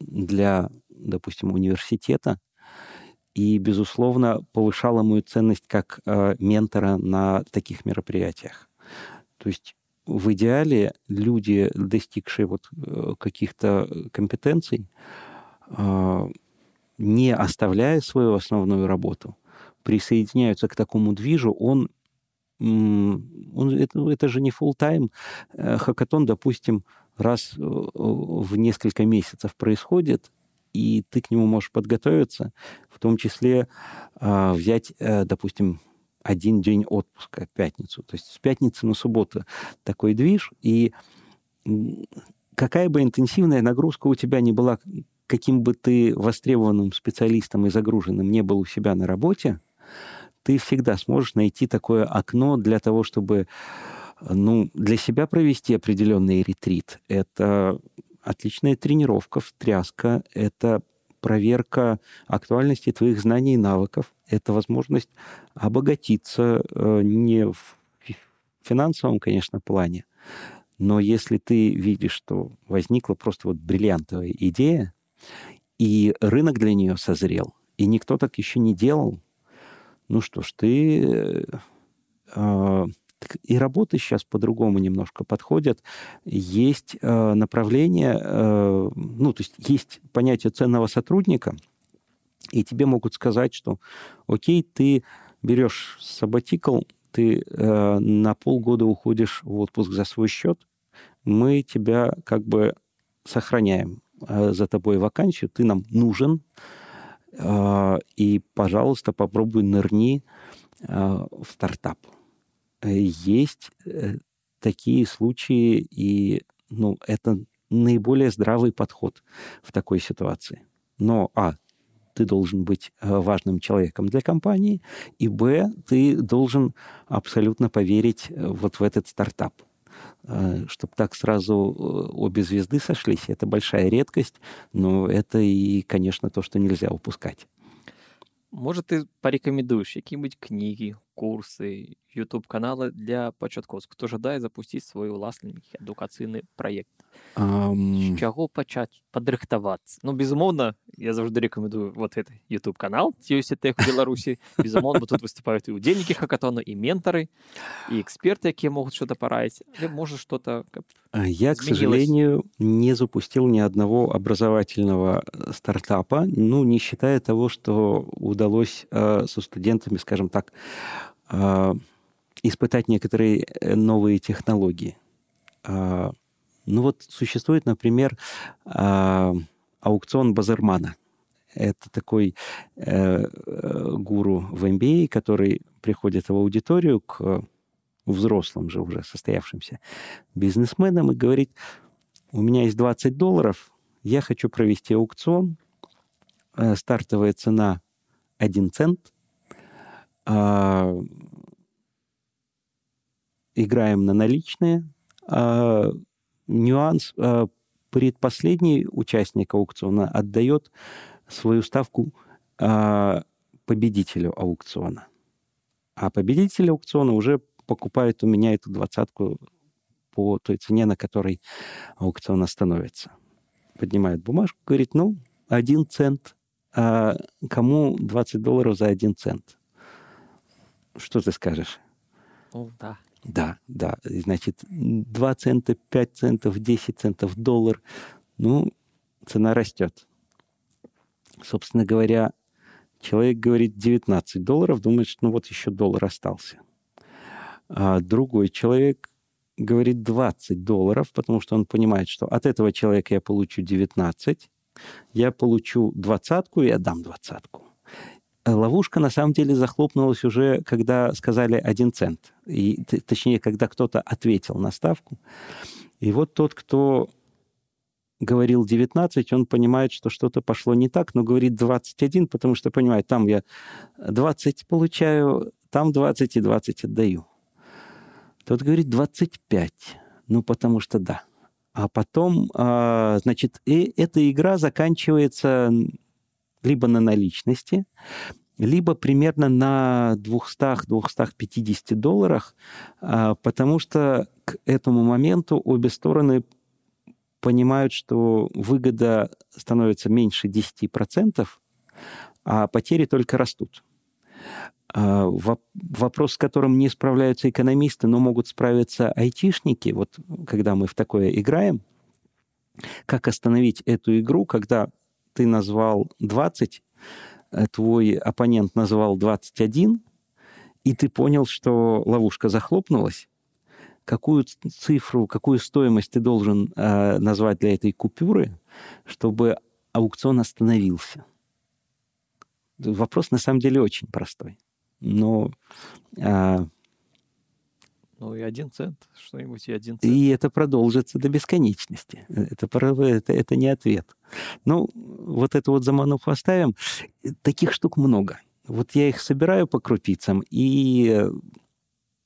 для допустим университета и безусловно повышало мою ценность как ментора на таких мероприятиях то есть в идеале люди достигшие вот каких-то компетенций а, не оставляя свою основную работу, присоединяются к такому движу, он, он это, это же не full тайм э, Хакатон, допустим, раз э, в несколько месяцев происходит, и ты к нему можешь подготовиться, в том числе э, взять, э, допустим, один день отпуска, пятницу. То есть с пятницы на субботу такой движ, и какая бы интенсивная нагрузка у тебя не была каким бы ты востребованным специалистом и загруженным не был у себя на работе, ты всегда сможешь найти такое окно для того, чтобы ну, для себя провести определенный ретрит. Это отличная тренировка, встряска, это проверка актуальности твоих знаний и навыков, это возможность обогатиться э, не в финансовом, конечно, плане, но если ты видишь, что возникла просто вот бриллиантовая идея, и рынок для нее созрел, и никто так еще не делал. Ну что ж, ты... Э, и работы сейчас по-другому немножко подходят. Есть э, направление, э, ну, то есть есть понятие ценного сотрудника, и тебе могут сказать, что, окей, ты берешь сабатикл, ты на полгода уходишь в отпуск за свой счет, мы тебя как бы сохраняем за тобой вакансию, ты нам нужен, э, и, пожалуйста, попробуй нырни э, в стартап. Э, есть э, такие случаи, и ну, это наиболее здравый подход в такой ситуации. Но, а, ты должен быть э, важным человеком для компании, и, б, ты должен абсолютно поверить вот в этот стартап. Чтобы так сразу обе звезды сошлись, это большая редкость, но это и, конечно, то, что нельзя упускать. Может, ты порекомендуешь какие-нибудь книги, курсы, youtube каналы для пачаткоўцаў хто жадае запусціць свой уласны адукацыйны праект Um... чаго пачаць падрыхтавацца ну безумоўна я заўжды рекомендую вот это youtube канал ці ёсць тех беларусі безумоўна тут выступаюць і удзельнікі хакатону і ментары і эксперты якія могуць что-то параіць может что-то я к сожалению не запустил ни одного образовательного э, стартапа ну не считая того что удалось э, со студентами скажем так э, испытать некоторые э, новые технологии. А, ну вот существует, например, а, аукцион Базермана. Это такой э, э гуру в MBA, который приходит в аудиторию к взрослым же уже состоявшимся бизнесменам и говорит, у меня есть 20 долларов, я хочу провести аукцион, стартовая цена 1 цент, э, играем на наличные. А, нюанс а, предпоследний участник аукциона отдает свою ставку а, победителю аукциона. А победитель аукциона уже покупает у меня эту двадцатку по той цене, на которой аукцион остановится. Поднимает бумажку, говорит, ну, один цент. А кому 20 долларов за один цент? Что ты скажешь? Ну, да. Да, да. Значит, 2 цента, 5 центов, 10 центов, доллар. Ну, цена растет. Собственно говоря, человек говорит 19 долларов, думает, что ну вот еще доллар остался. А другой человек говорит 20 долларов, потому что он понимает, что от этого человека я получу 19, я получу двадцатку и отдам двадцатку. Э, ловушка на самом деле захлопнулась уже, когда сказали один цент. И, точнее, когда кто-то ответил на ставку. И вот тот, кто говорил 19, он понимает, что что-то пошло не так, но говорит 21, потому что понимает, там я 20 получаю, там 20 и 20 отдаю. Тот говорит 25, ну потому что да. А потом, а, значит, и эта игра заканчивается либо на наличности, либо примерно на 200-250 долларах, а, потому что к этому моменту обе стороны понимают, что выгода становится меньше 10%, а потери только растут. А, вопрос, с которым не справляются экономисты, но могут справиться айтишники, вот когда мы в такое играем, как остановить эту игру, когда ты назвал 20, э, твой оппонент назвал 21, и ты понял, что ловушка захлопнулась, какую цифру, какую стоимость ты должен э, назвать для этой купюры, чтобы аукцион остановился? Вопрос на самом деле очень простой. Но э, ну и один цент, что-нибудь и один цент. И это продолжится до бесконечности. Это, это, это не ответ. Ну, вот эту вот замануху оставим. Таких штук много. Вот я их собираю по крупицам, и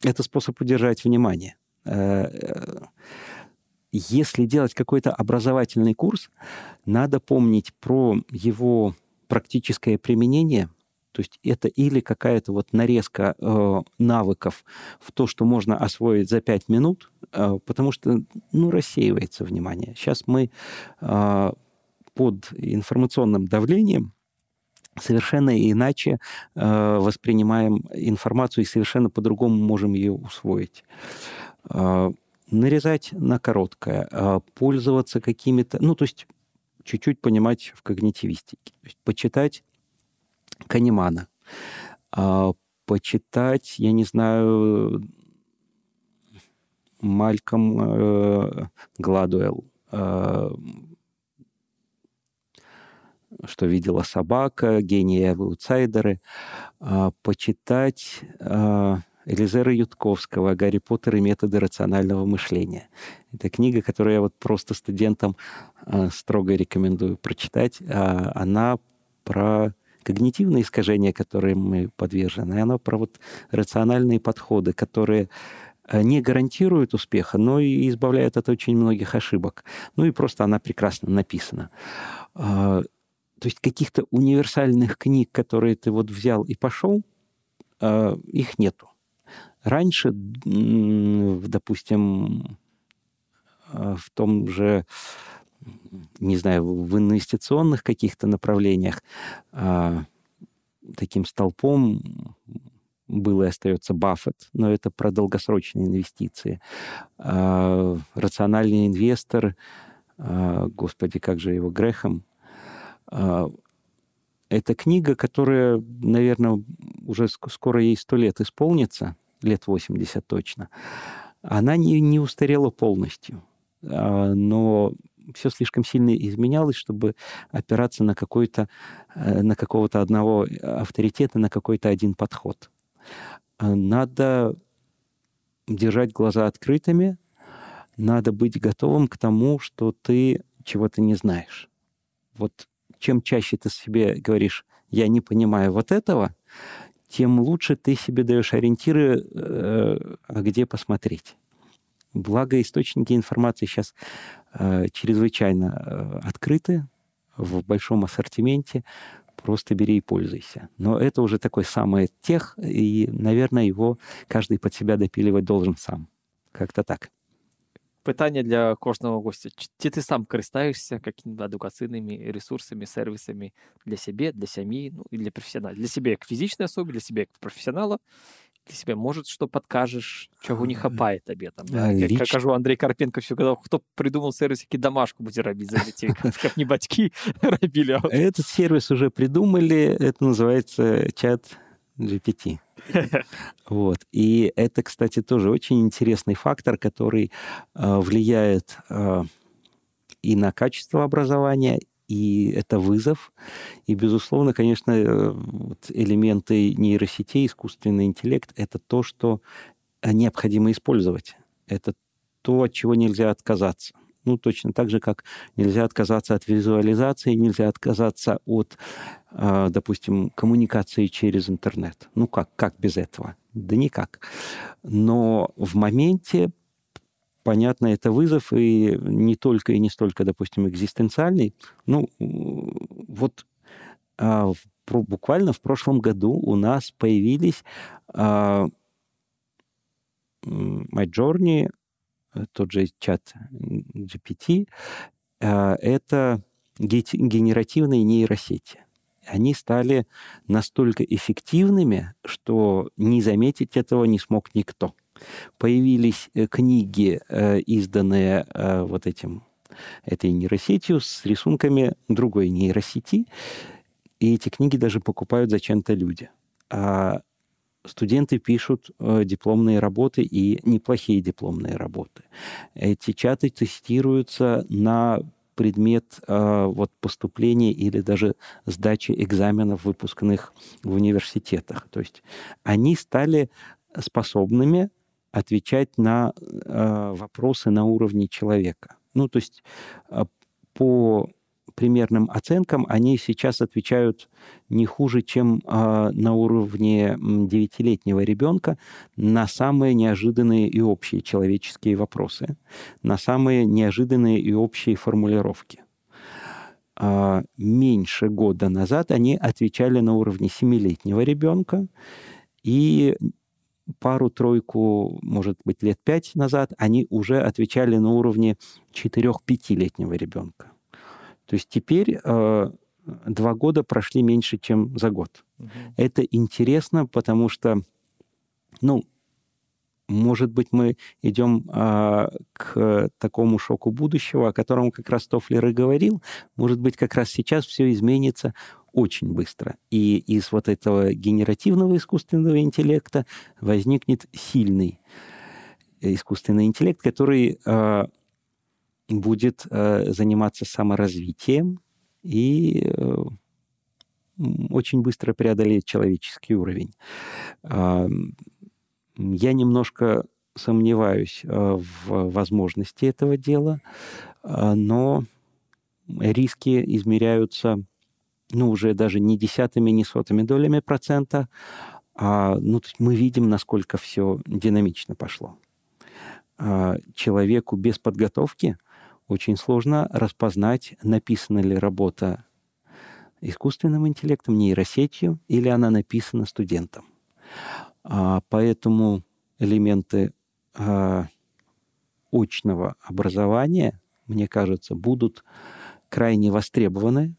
это способ удержать внимание. Э, э, если делать какой-то образовательный курс, надо помнить про его практическое применение – то есть это или какая-то вот нарезка э, навыков в то, что можно освоить за пять минут, э, потому что, ну, рассеивается внимание. Сейчас мы э, под информационным давлением совершенно иначе э, воспринимаем информацию и совершенно по-другому можем ее усвоить. Э, нарезать на короткое, э, пользоваться какими-то... Ну, то есть чуть-чуть понимать в когнитивистике. То есть почитать Канемана, э, почитать, я не знаю, Мальком э, Гладуэлл, э, что видела собака, гении аутсайдеры, э, почитать э, Элизера Ютковского «Гарри Поттер и методы рационального мышления». Это книга, которую я вот просто студентам э, строго рекомендую прочитать. Э, она про когнитивные искажения, которым мы подвержены, и она про вот рациональные подходы, которые Э, не гарантирует успеха, но и избавляет от очень многих ошибок. Ну и просто она прекрасно написана. А, то есть каких-то универсальных книг, которые ты вот взял и пошел, а, их нету. Раньше, допустим, а, в том же, не знаю, в инвестиционных каких-то направлениях таким столпом был и остается Баффет, но это про долгосрочные инвестиции. А, рациональный инвестор, а, господи, как же его, Грехом, а, это книга, которая, наверное, уже скоро ей сто лет исполнится, лет 80 точно. Она не, не устарела полностью, но все слишком сильно изменялось, чтобы опираться на какой-то, э, на какого-то одного авторитета, на какой-то один подход. А, надо держать глаза открытыми, надо быть готовым к тому, что ты чего-то не знаешь. Вот чем чаще ты себе говоришь, я не понимаю вот этого, тем лучше ты себе даешь ориентиры, э, а где посмотреть. Благо источники информации сейчас э, чрезвычайно э, открыты в большом ассортименте просто бери и пользуйся. Но это уже такой самый тех, и, наверное, его каждый под себя допиливать должен сам. Как-то так. Питання для кожного гостя. Чи ти сам користаєшся какими-то адукаційними ресурсами, сервисами для себе, для сім'ї, ну і для професіонала? Для себе як фізичної особи, для себе як професіонала, для себя, может, что подкажешь, чего не хапает тебе там. Да? Лич... Как кажу, Андрей Карпенко все сказал, кто придумал сервис, які домашку будет робить за детей, как не батьки робили. А Этот сервис уже придумали, это называется чат GPT. Вот. И это, кстати, тоже очень интересный фактор, который э, влияет э, и на качество образования, и это вызов. И, безусловно, конечно, э, элементы нейросетей, искусственный интеллект — это то, что э, необходимо использовать. Это то, от чего нельзя отказаться. Ну, точно так же, как нельзя отказаться от визуализации, нельзя отказаться от, э, допустим, коммуникации через интернет. Ну, как, как без этого? Да никак. Но в моменте понятно, это вызов, и не только и не столько, допустим, экзистенциальный. Ну, вот а, в, буквально в прошлом году у нас появились а, MyJourney, тот же чат GPT, а, это генеративные нейросети. Они стали настолько эффективными, что не заметить этого не смог никто появились э, книги, э, изданные э, вот этим этой нейросетью с рисунками другой нейросети, и эти книги даже покупают зачем-то люди. А студенты пишут дипломные работы и неплохие дипломные работы. Эти чаты тестируются на предмет э, вот поступления или даже сдачи экзаменов, выпускных в университетах. То есть они стали способными отвечать на э, вопросы на уровне человека. Ну, то есть э, по примерным оценкам они сейчас отвечают не хуже, чем э, на уровне девятилетнего ребенка на самые неожиданные и общие человеческие вопросы, на самые неожиданные и общие формулировки. Э, меньше года назад они отвечали на уровне семилетнего ребенка, и пару-тройку, может быть, лет пять назад они уже отвечали на уровне 4-5-летнего ребенка. То есть теперь э, два года прошли меньше, чем за год. Угу. Это интересно, потому что, ну, может быть, мы идем а, к такому шоку будущего, о котором как раз Тофлер и говорил. Может быть, как раз сейчас все изменится очень быстро. И из вот этого генеративного искусственного интеллекта возникнет сильный искусственный интеллект, который а, будет а, заниматься саморазвитием и а, очень быстро преодолеет человеческий уровень. А, я немножко сомневаюсь э, в возможности этого дела, э, но риски измеряются ну, уже даже не десятыми, не сотыми долями процента, а ну, мы видим, насколько все динамично пошло. А, человеку без подготовки очень сложно распознать, написана ли работа искусственным интеллектом, нейросетью, или она написана студентом. А, поэтому элементы а, очного образования, мне кажется, будут крайне востребованы.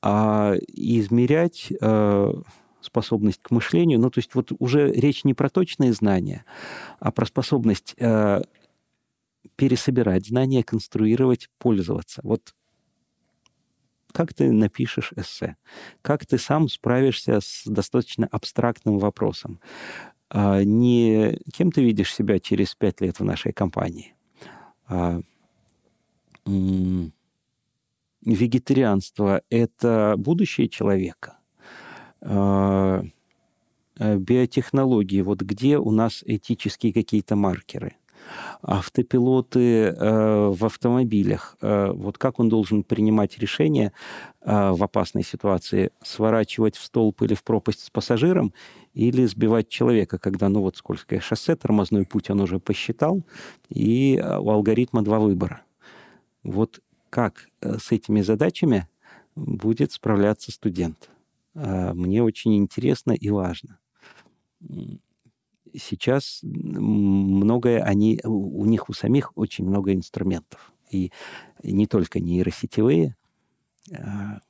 А измерять а, способность к мышлению, ну, то есть вот уже речь не про точные знания, а про способность а, пересобирать знания, конструировать, пользоваться. Вот как ты напишешь эссе, как ты сам справишься с достаточно абстрактным вопросом. А, не кем ты видишь себя через пять лет в нашей компании, а вегетарианство — это будущее человека. А, биотехнологии, вот где у нас этические какие-то маркеры — автопилоты э, в автомобилях. Э, вот как он должен принимать решение э, в опасной ситуации? Сворачивать в столб или в пропасть с пассажиром или сбивать человека, когда, ну вот, скользкое шоссе, тормозной путь он уже посчитал, и у алгоритма два выбора. Вот как с этими задачами будет справляться студент? Мне очень интересно и важно сейчас многое они, у них у самих очень много инструментов. И не только нейросетевые. А,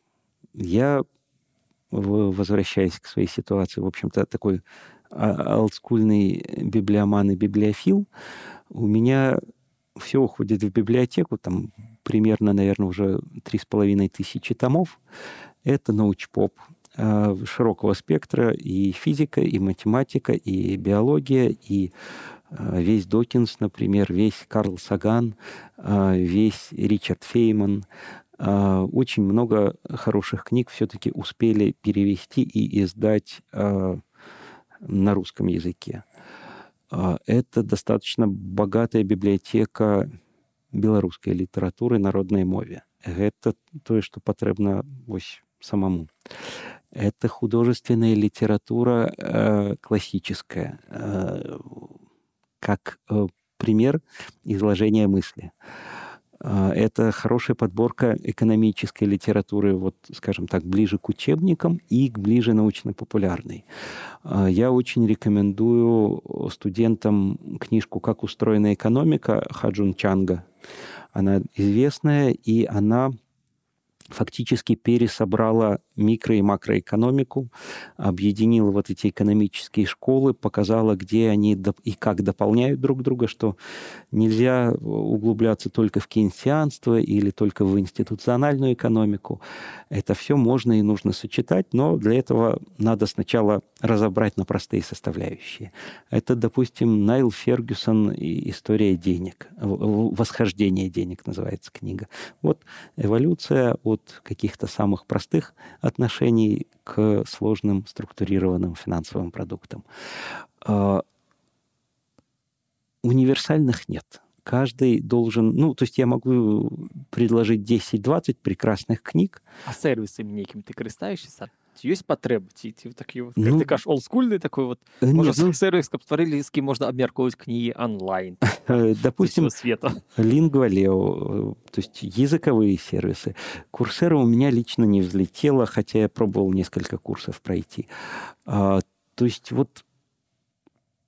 я, возвращаясь к своей ситуации, в общем-то, такой а, олдскульный библиоман и библиофил, у меня все уходит в библиотеку, там примерно, наверное, уже три с половиной тысячи томов. Это научпоп, широкого спектра и физика, и математика, и биология, и э, весь Докинс, например, весь Карл Саган, э, весь Ричард Фейман. Очень много хороших книг все-таки успели перевести и издать на русском языке. Это достаточно богатая библиотека белорусской литературы народной мове. Это то, что потребно ось самому. Это художественная литература э, классическая, э, как э, пример изложения мысли. Э, это хорошая подборка экономической литературы, вот, скажем так, ближе к учебникам и ближе научно-популярной. Э, я очень рекомендую студентам книжку «Как устроена экономика» Хаджун Чанга. Она известная, и она фактически пересобрала микро- и макроэкономику, объединила вот эти экономические школы, показала, где они и как дополняют друг друга, что нельзя углубляться только в кейнсианство или только в институциональную экономику. Это все можно и нужно сочетать, но для этого надо сначала разобрать на простые составляющие. Это, допустим, Найл Фергюсон и «История денег», «Восхождение денег» называется книга. Вот эволюция от каких-то самых простых отношений к сложным структурированным финансовым продуктам. А, универсальных нет. Каждый должен... Ну, то есть я могу предложить 10-20 прекрасных книг. А сервисами неким ты користаешься? Есть патрэбы ці ці такі вот, ну, ты кажаш олдскульны такой вот можа, ну, сервис каб стварылі з кім можна абмяркоўваць кнігі онлайн допустим света лингвалео то есть языковые сервисы курсера у меня лично не взлетело хотя я пробовал несколько курсов пройти а, то есть вот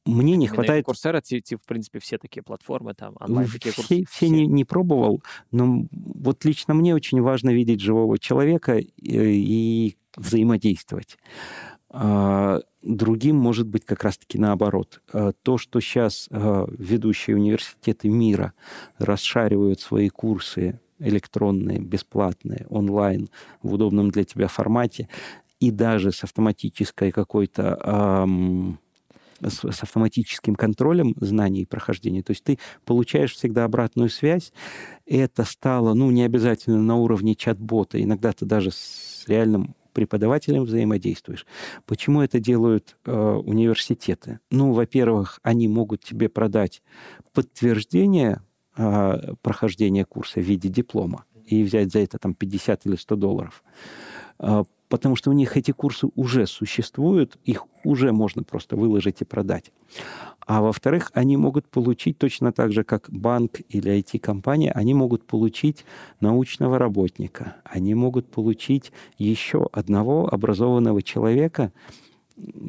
Мне не Именно хватает... Курсера, ти, ти, в принципе, все такие платформы, там, онлайн такие все, курсы. все не, не пробовал, но вот лично мне очень важно видеть живого человека и, и взаимодействовать. А, другим может быть как раз-таки наоборот. А, то, что сейчас а, ведущие университеты мира расшаривают свои курсы электронные, бесплатные, онлайн, в удобном для тебя формате, и даже с автоматической какой-то эм, с, с автоматическим контролем знаний и прохождения. То есть ты получаешь всегда обратную связь. Это стало, ну, не обязательно на уровне чат-бота. Иногда ты даже с реальным преподавателем взаимодействуешь. Почему это делают э, университеты? Ну, во-первых, они могут тебе продать подтверждение э, прохождения курса в виде диплома и взять за это там 50 или 100 долларов. Потому что у них эти курсы уже существуют, их уже можно просто выложить и продать. А во-вторых, они могут получить точно так же, как банк или IT-компания, они могут получить научного работника, они могут получить еще одного образованного человека,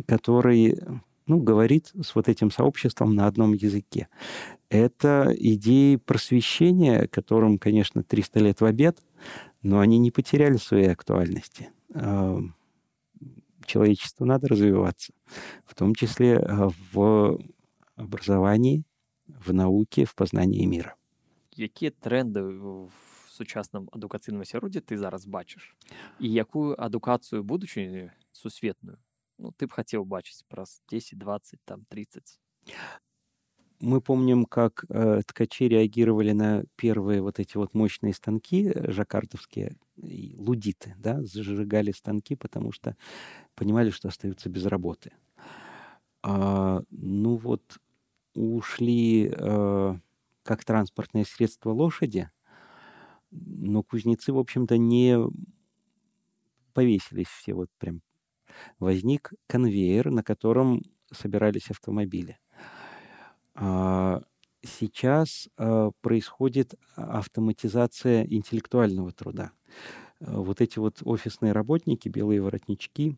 который ну, говорит с вот этим сообществом на одном языке. Это идеи просвещения, которым, конечно, 300 лет в обед, но они не потеряли своей актуальности человечеству надо развиваться, в том числе э, в образовании, в науке, в познании мира. Які тренди в сучасному адукаційному асяроддзі ти зараз бачиш? І яку адукацію будучи сусветную ну, ты бы хотел бачить праз 10, 20, там, 30? Мы помним, как э, ткачи реагировали на первые вот эти вот мощные станки э, жаккартовские, лудиты, да, зажигали станки, потому что понимали, что остаются без работы. А, ну вот ушли э, как транспортное средство лошади, но кузнецы, в общем-то, не повесились все вот прям. Возник конвейер, на котором собирались автомобили. А, сейчас а, происходит автоматизация интеллектуального труда. А, вот эти вот офисные работники, белые воротнички,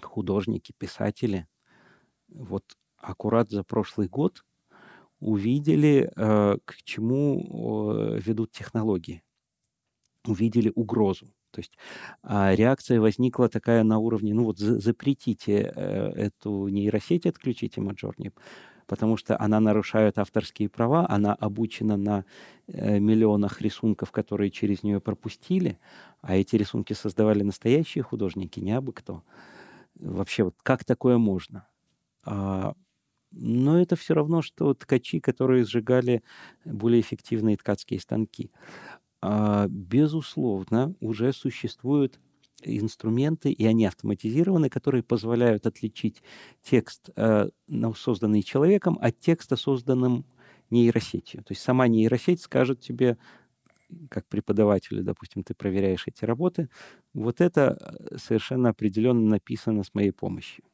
художники, писатели, вот аккурат за прошлый год увидели, к чему ведут технологии, увидели угрозу. То есть реакция возникла такая на уровне, ну вот запретите э, эту нейросеть, отключите Маджорни, потому что она нарушает авторские права, она обучена на э, миллионах рисунков, которые через нее пропустили, а эти рисунки создавали настоящие художники, не абы кто. Вообще, вот как такое можно? А, но это все равно, что ткачи, которые сжигали более эффективные ткацкие станки. А, безусловно, уже существуют инструменты, и они автоматизированы, которые позволяют отличить текст, э, созданный человеком, от текста, созданным нейросетью. То есть сама нейросеть скажет тебе, как преподавателю, допустим, ты проверяешь эти работы, вот это э, совершенно определенно написано с моей помощью.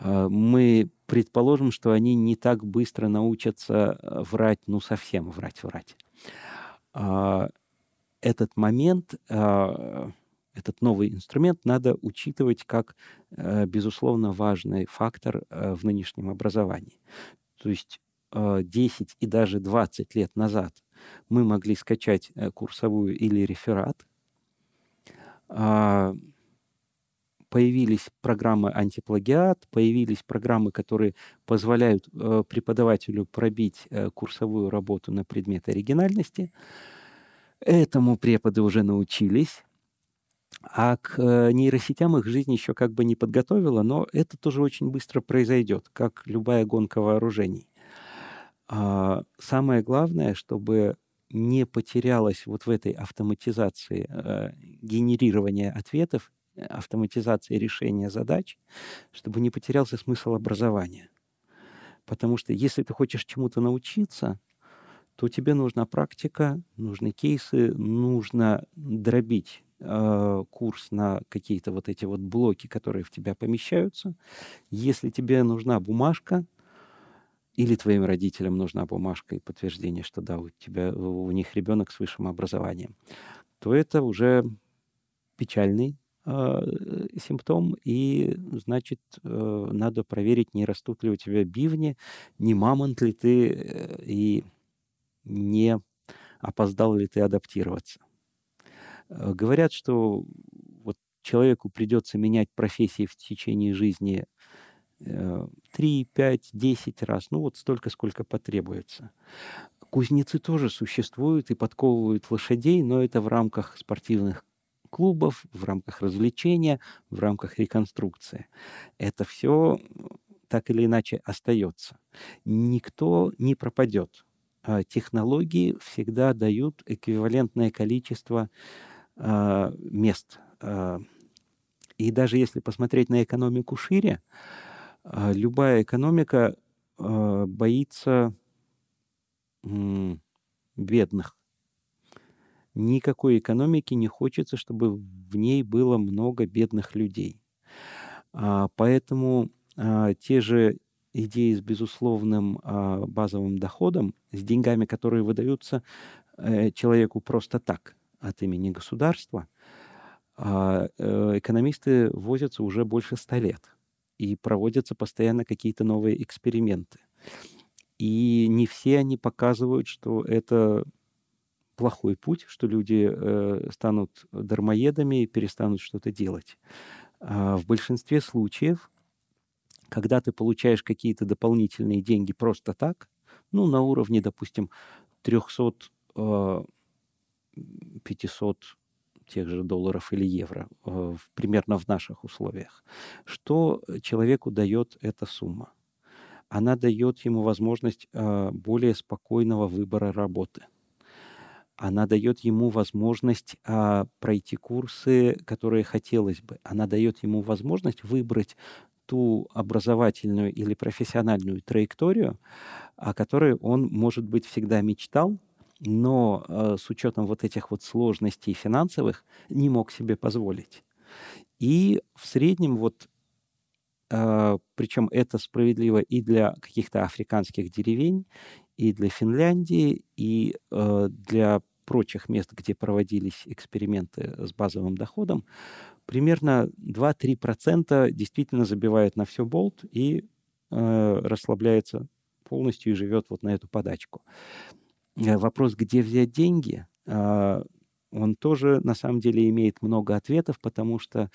Э, мы предположим, что они не так быстро научатся врать, ну совсем врать, врать. Этот момент этот новый инструмент надо учитывать как, э, безусловно, важный фактор э, в нынешнем образовании. То есть 10 э, и даже 20 лет назад мы могли скачать курсовую или реферат. А, появились программы антиплагиат, появились программы, которые позволяют преподавателю пробить курсовую работу на предмет оригинальности. Этому преподы уже научились. А к э, нейросетям их жизнь еще как бы не подготовила, но это тоже очень быстро произойдет, как любая гонка вооружений. А, самое главное, чтобы не потерялось вот в этой автоматизации э, генерирования ответов, автоматизации решения задач, чтобы не потерялся смысл образования. Потому что если ты хочешь чему-то научиться, то тебе нужна практика, нужны кейсы, нужно дробить э, курс на какие-то вот эти вот блоки, которые в тебя помещаются. Если тебе нужна бумажка, или твоим родителям нужна бумажка и подтверждение, что да, у тебя у них ребенок с высшим образованием, то это уже печальный э, симптом, и, значит, э, надо проверить, не растут ли у тебя бивни, не мамонт ли ты, э, и не опоздал ли ты адаптироваться. Э, говорят, что вот человеку придется менять профессии в течение жизни 3, 5, 10 раз, ну вот столько, сколько потребуется. Кузнецы тоже существуют и подковывают лошадей, но это в рамках спортивных клубов, в рамках развлечения, в рамках реконструкции. Это все так или иначе остается. Никто не пропадет. А технологии всегда дают эквивалентное количество а, мест. А, и даже если посмотреть на экономику шире, любая экономика боится бедных. Никакой экономики не хочется, чтобы в ней было много бедных людей. Поэтому те же идеи с безусловным базовым доходом, с деньгами, которые выдаются э, человеку просто так, от имени государства, э, экономисты возятся уже больше ста лет и проводятся постоянно какие-то новые эксперименты. И не все они показывают, что это плохой путь, что люди э, станут дармоедами и перестанут что-то делать. А в большинстве случаев, когда ты получаешь какие-то дополнительные деньги просто так, ну, на уровне, допустим, 300, э, 500 тех же долларов или евро, э, примерно в наших условиях. Что человеку дает эта сумма? Она дает ему возможность э, более спокойного выбора работы. Она дает ему возможность э, пройти курсы, которые хотелось бы. Она дает ему возможность выбрать ту образовательную или профессиональную траекторию, о которой он, может быть, всегда мечтал, но э, с учетом вот этих вот сложностей финансовых не мог себе позволить. И в среднем вот, э, причем это справедливо и для каких-то африканских деревень, и для Финляндии, и э, для прочих мест, где проводились эксперименты с базовым доходом, примерно 2-3% действительно забивает на все болт и э, расслабляется полностью и живет вот на эту подачку. Э, вопрос, где взять деньги, а, он тоже на самом деле имеет много ответов, потому что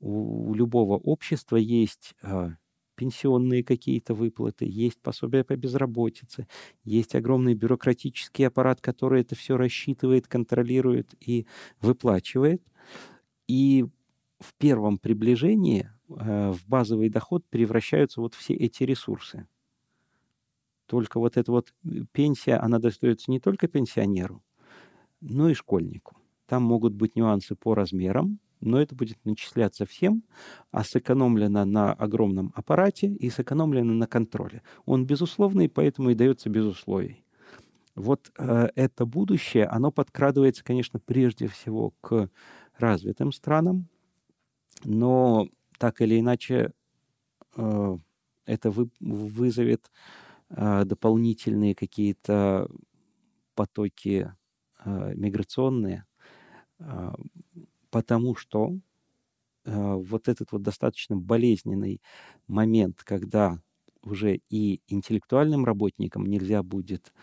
у любого общества есть а, пенсионные какие-то выплаты, есть пособия по безработице, есть огромный бюрократический аппарат, который это все рассчитывает, контролирует и выплачивает. И в первом приближении э, в базовый доход превращаются вот все эти ресурсы. Только вот эта вот э, пенсия, она достается не только пенсионеру, но и школьнику. Там могут быть нюансы по размерам, но это будет начисляться всем, а сэкономлено на огромном аппарате и сэкономлено на контроле. Он безусловный, поэтому и дается без условий. Вот э, это будущее, оно подкрадывается, конечно, прежде всего к развитым странам, но так или иначе э, это вы, вызовет дополнительные какие-то потоки а, миграционные, а, потому что вот этот вот достаточно болезненный момент, когда уже и интеллектуальным работникам нельзя будет,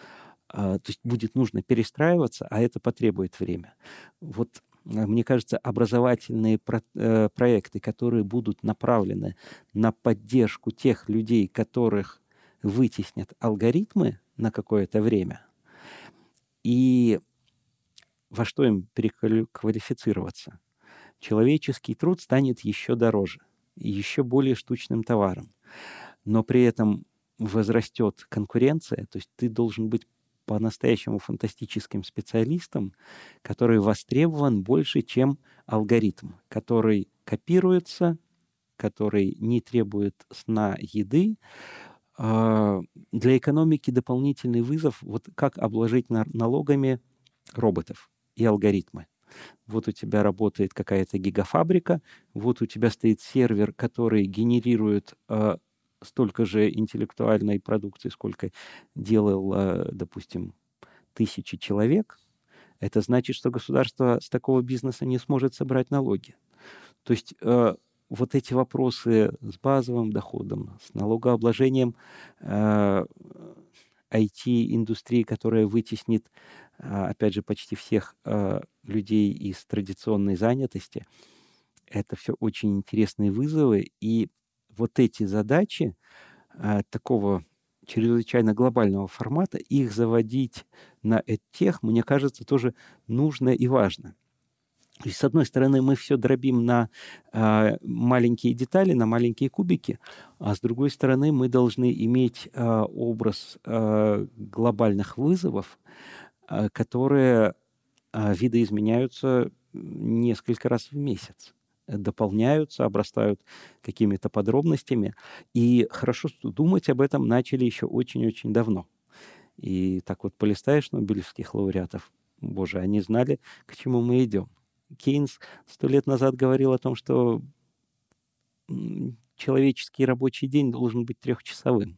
то есть будет нужно перестраиваться, а это потребует время. Вот мне кажется, образовательные про э, проекты, которые будут направлены на поддержку тех людей, которых вытеснят алгоритмы на какое-то время, и во что им переквалифицироваться? Человеческий труд станет еще дороже, еще более штучным товаром. Но при этом возрастет конкуренция, то есть ты должен быть по-настоящему фантастическим специалистом, который востребован больше, чем алгоритм, который копируется, который не требует сна, еды, для экономики дополнительный вызов, вот как обложить налогами роботов и алгоритмы. Вот у тебя работает какая-то гигафабрика, вот у тебя стоит сервер, который генерирует э, столько же интеллектуальной продукции, сколько делал, э, допустим, тысячи человек. Это значит, что государство с такого бизнеса не сможет собрать налоги. То есть э, вот эти вопросы с базовым доходом, с налогообложением э, IT-индустрии, которая вытеснит, э, опять же, почти всех э, людей из традиционной занятости, это все очень интересные вызовы. И вот эти задачи э, такого чрезвычайно глобального формата, их заводить на тех, мне кажется, тоже нужно и важно. То с одной стороны, мы все дробим на э, маленькие детали, на маленькие кубики, а с другой стороны, мы должны иметь э, образ э, глобальных вызовов, э, которые э, видоизменяются несколько раз в месяц дополняются, обрастают какими-то подробностями. И хорошо думать об этом начали еще очень-очень давно. И так вот полистаешь Нобелевских лауреатов, боже, они знали, к чему мы идем. Кейнс сто лет назад говорил о том, что человеческий рабочий день должен быть трехчасовым.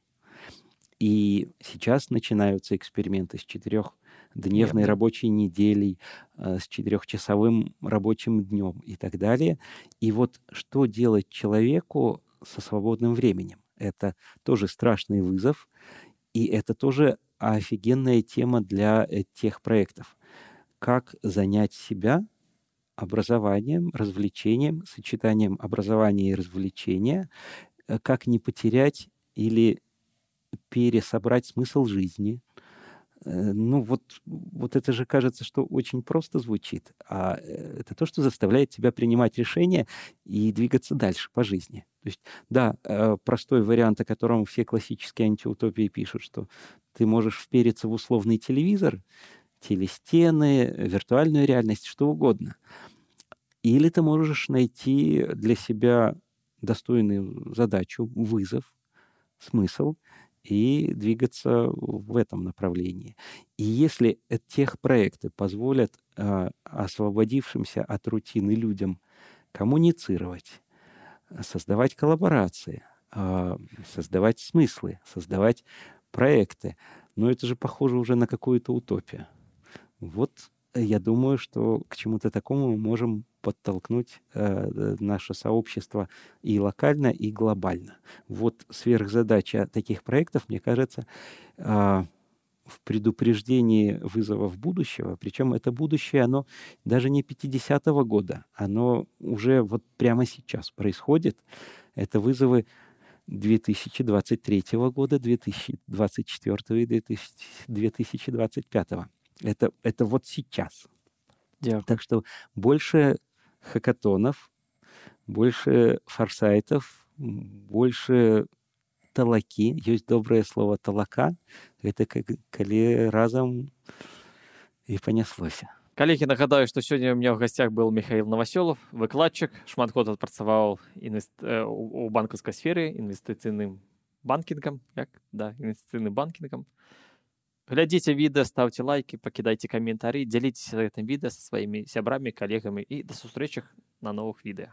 И сейчас начинаются эксперименты с четырехдневной рабочей неделей, э, с четырехчасовым рабочим днем и так далее. И вот что делать человеку со свободным временем? Это тоже страшный вызов, и это тоже офигенная тема для э, тех проектов. Как занять себя образованием, развлечением, сочетанием образования и развлечения, э, как не потерять или пересобрать смысл жизни. Э, ну вот, вот это же кажется, что очень просто звучит, а э, это то, что заставляет тебя принимать решения и двигаться дальше по жизни. То есть, да, простой вариант, о котором все классические антиутопии пишут, что ты можешь впериться в условный телевизор, телестены, виртуальную реальность, что угодно. Или ты можешь найти для себя достойную задачу, вызов, смысл и двигаться в этом направлении. И если тех проекты позволят э, освободившимся от рутины людям коммуницировать, создавать коллаборации, э, создавать смыслы, создавать проекты, но это же похоже уже на какую-то утопию. Вот я думаю, что к чему-то такому мы можем подтолкнуть э, наше сообщество и локально, и глобально. Вот сверхзадача таких проектов, мне кажется, э, в предупреждении вызовов будущего, причем это будущее, оно даже не 50-го года, оно уже вот прямо сейчас происходит. Это вызовы 2023 года, 2024 и 2025. Это, это вот сейчас. Дякую. Так что больше хакатонов, больше форсайтов, больше талаки. Есть доброе слово талака. Это как коли разом и понеслося. Калегі нагадаю што сёння у меня ў гасцях был Михаил Новоселов выкладчык шмат год адпрацаваў інвест... у банкаўскай сферы інвестыцыйным банкінгам як да інвестыцыйным банкінгам глядзіце відэа ставце лайки пакідайце каментары дзяліцеся гэтым відэа са сваімі сябрамі калегамі і да сустрэчах на новых відэа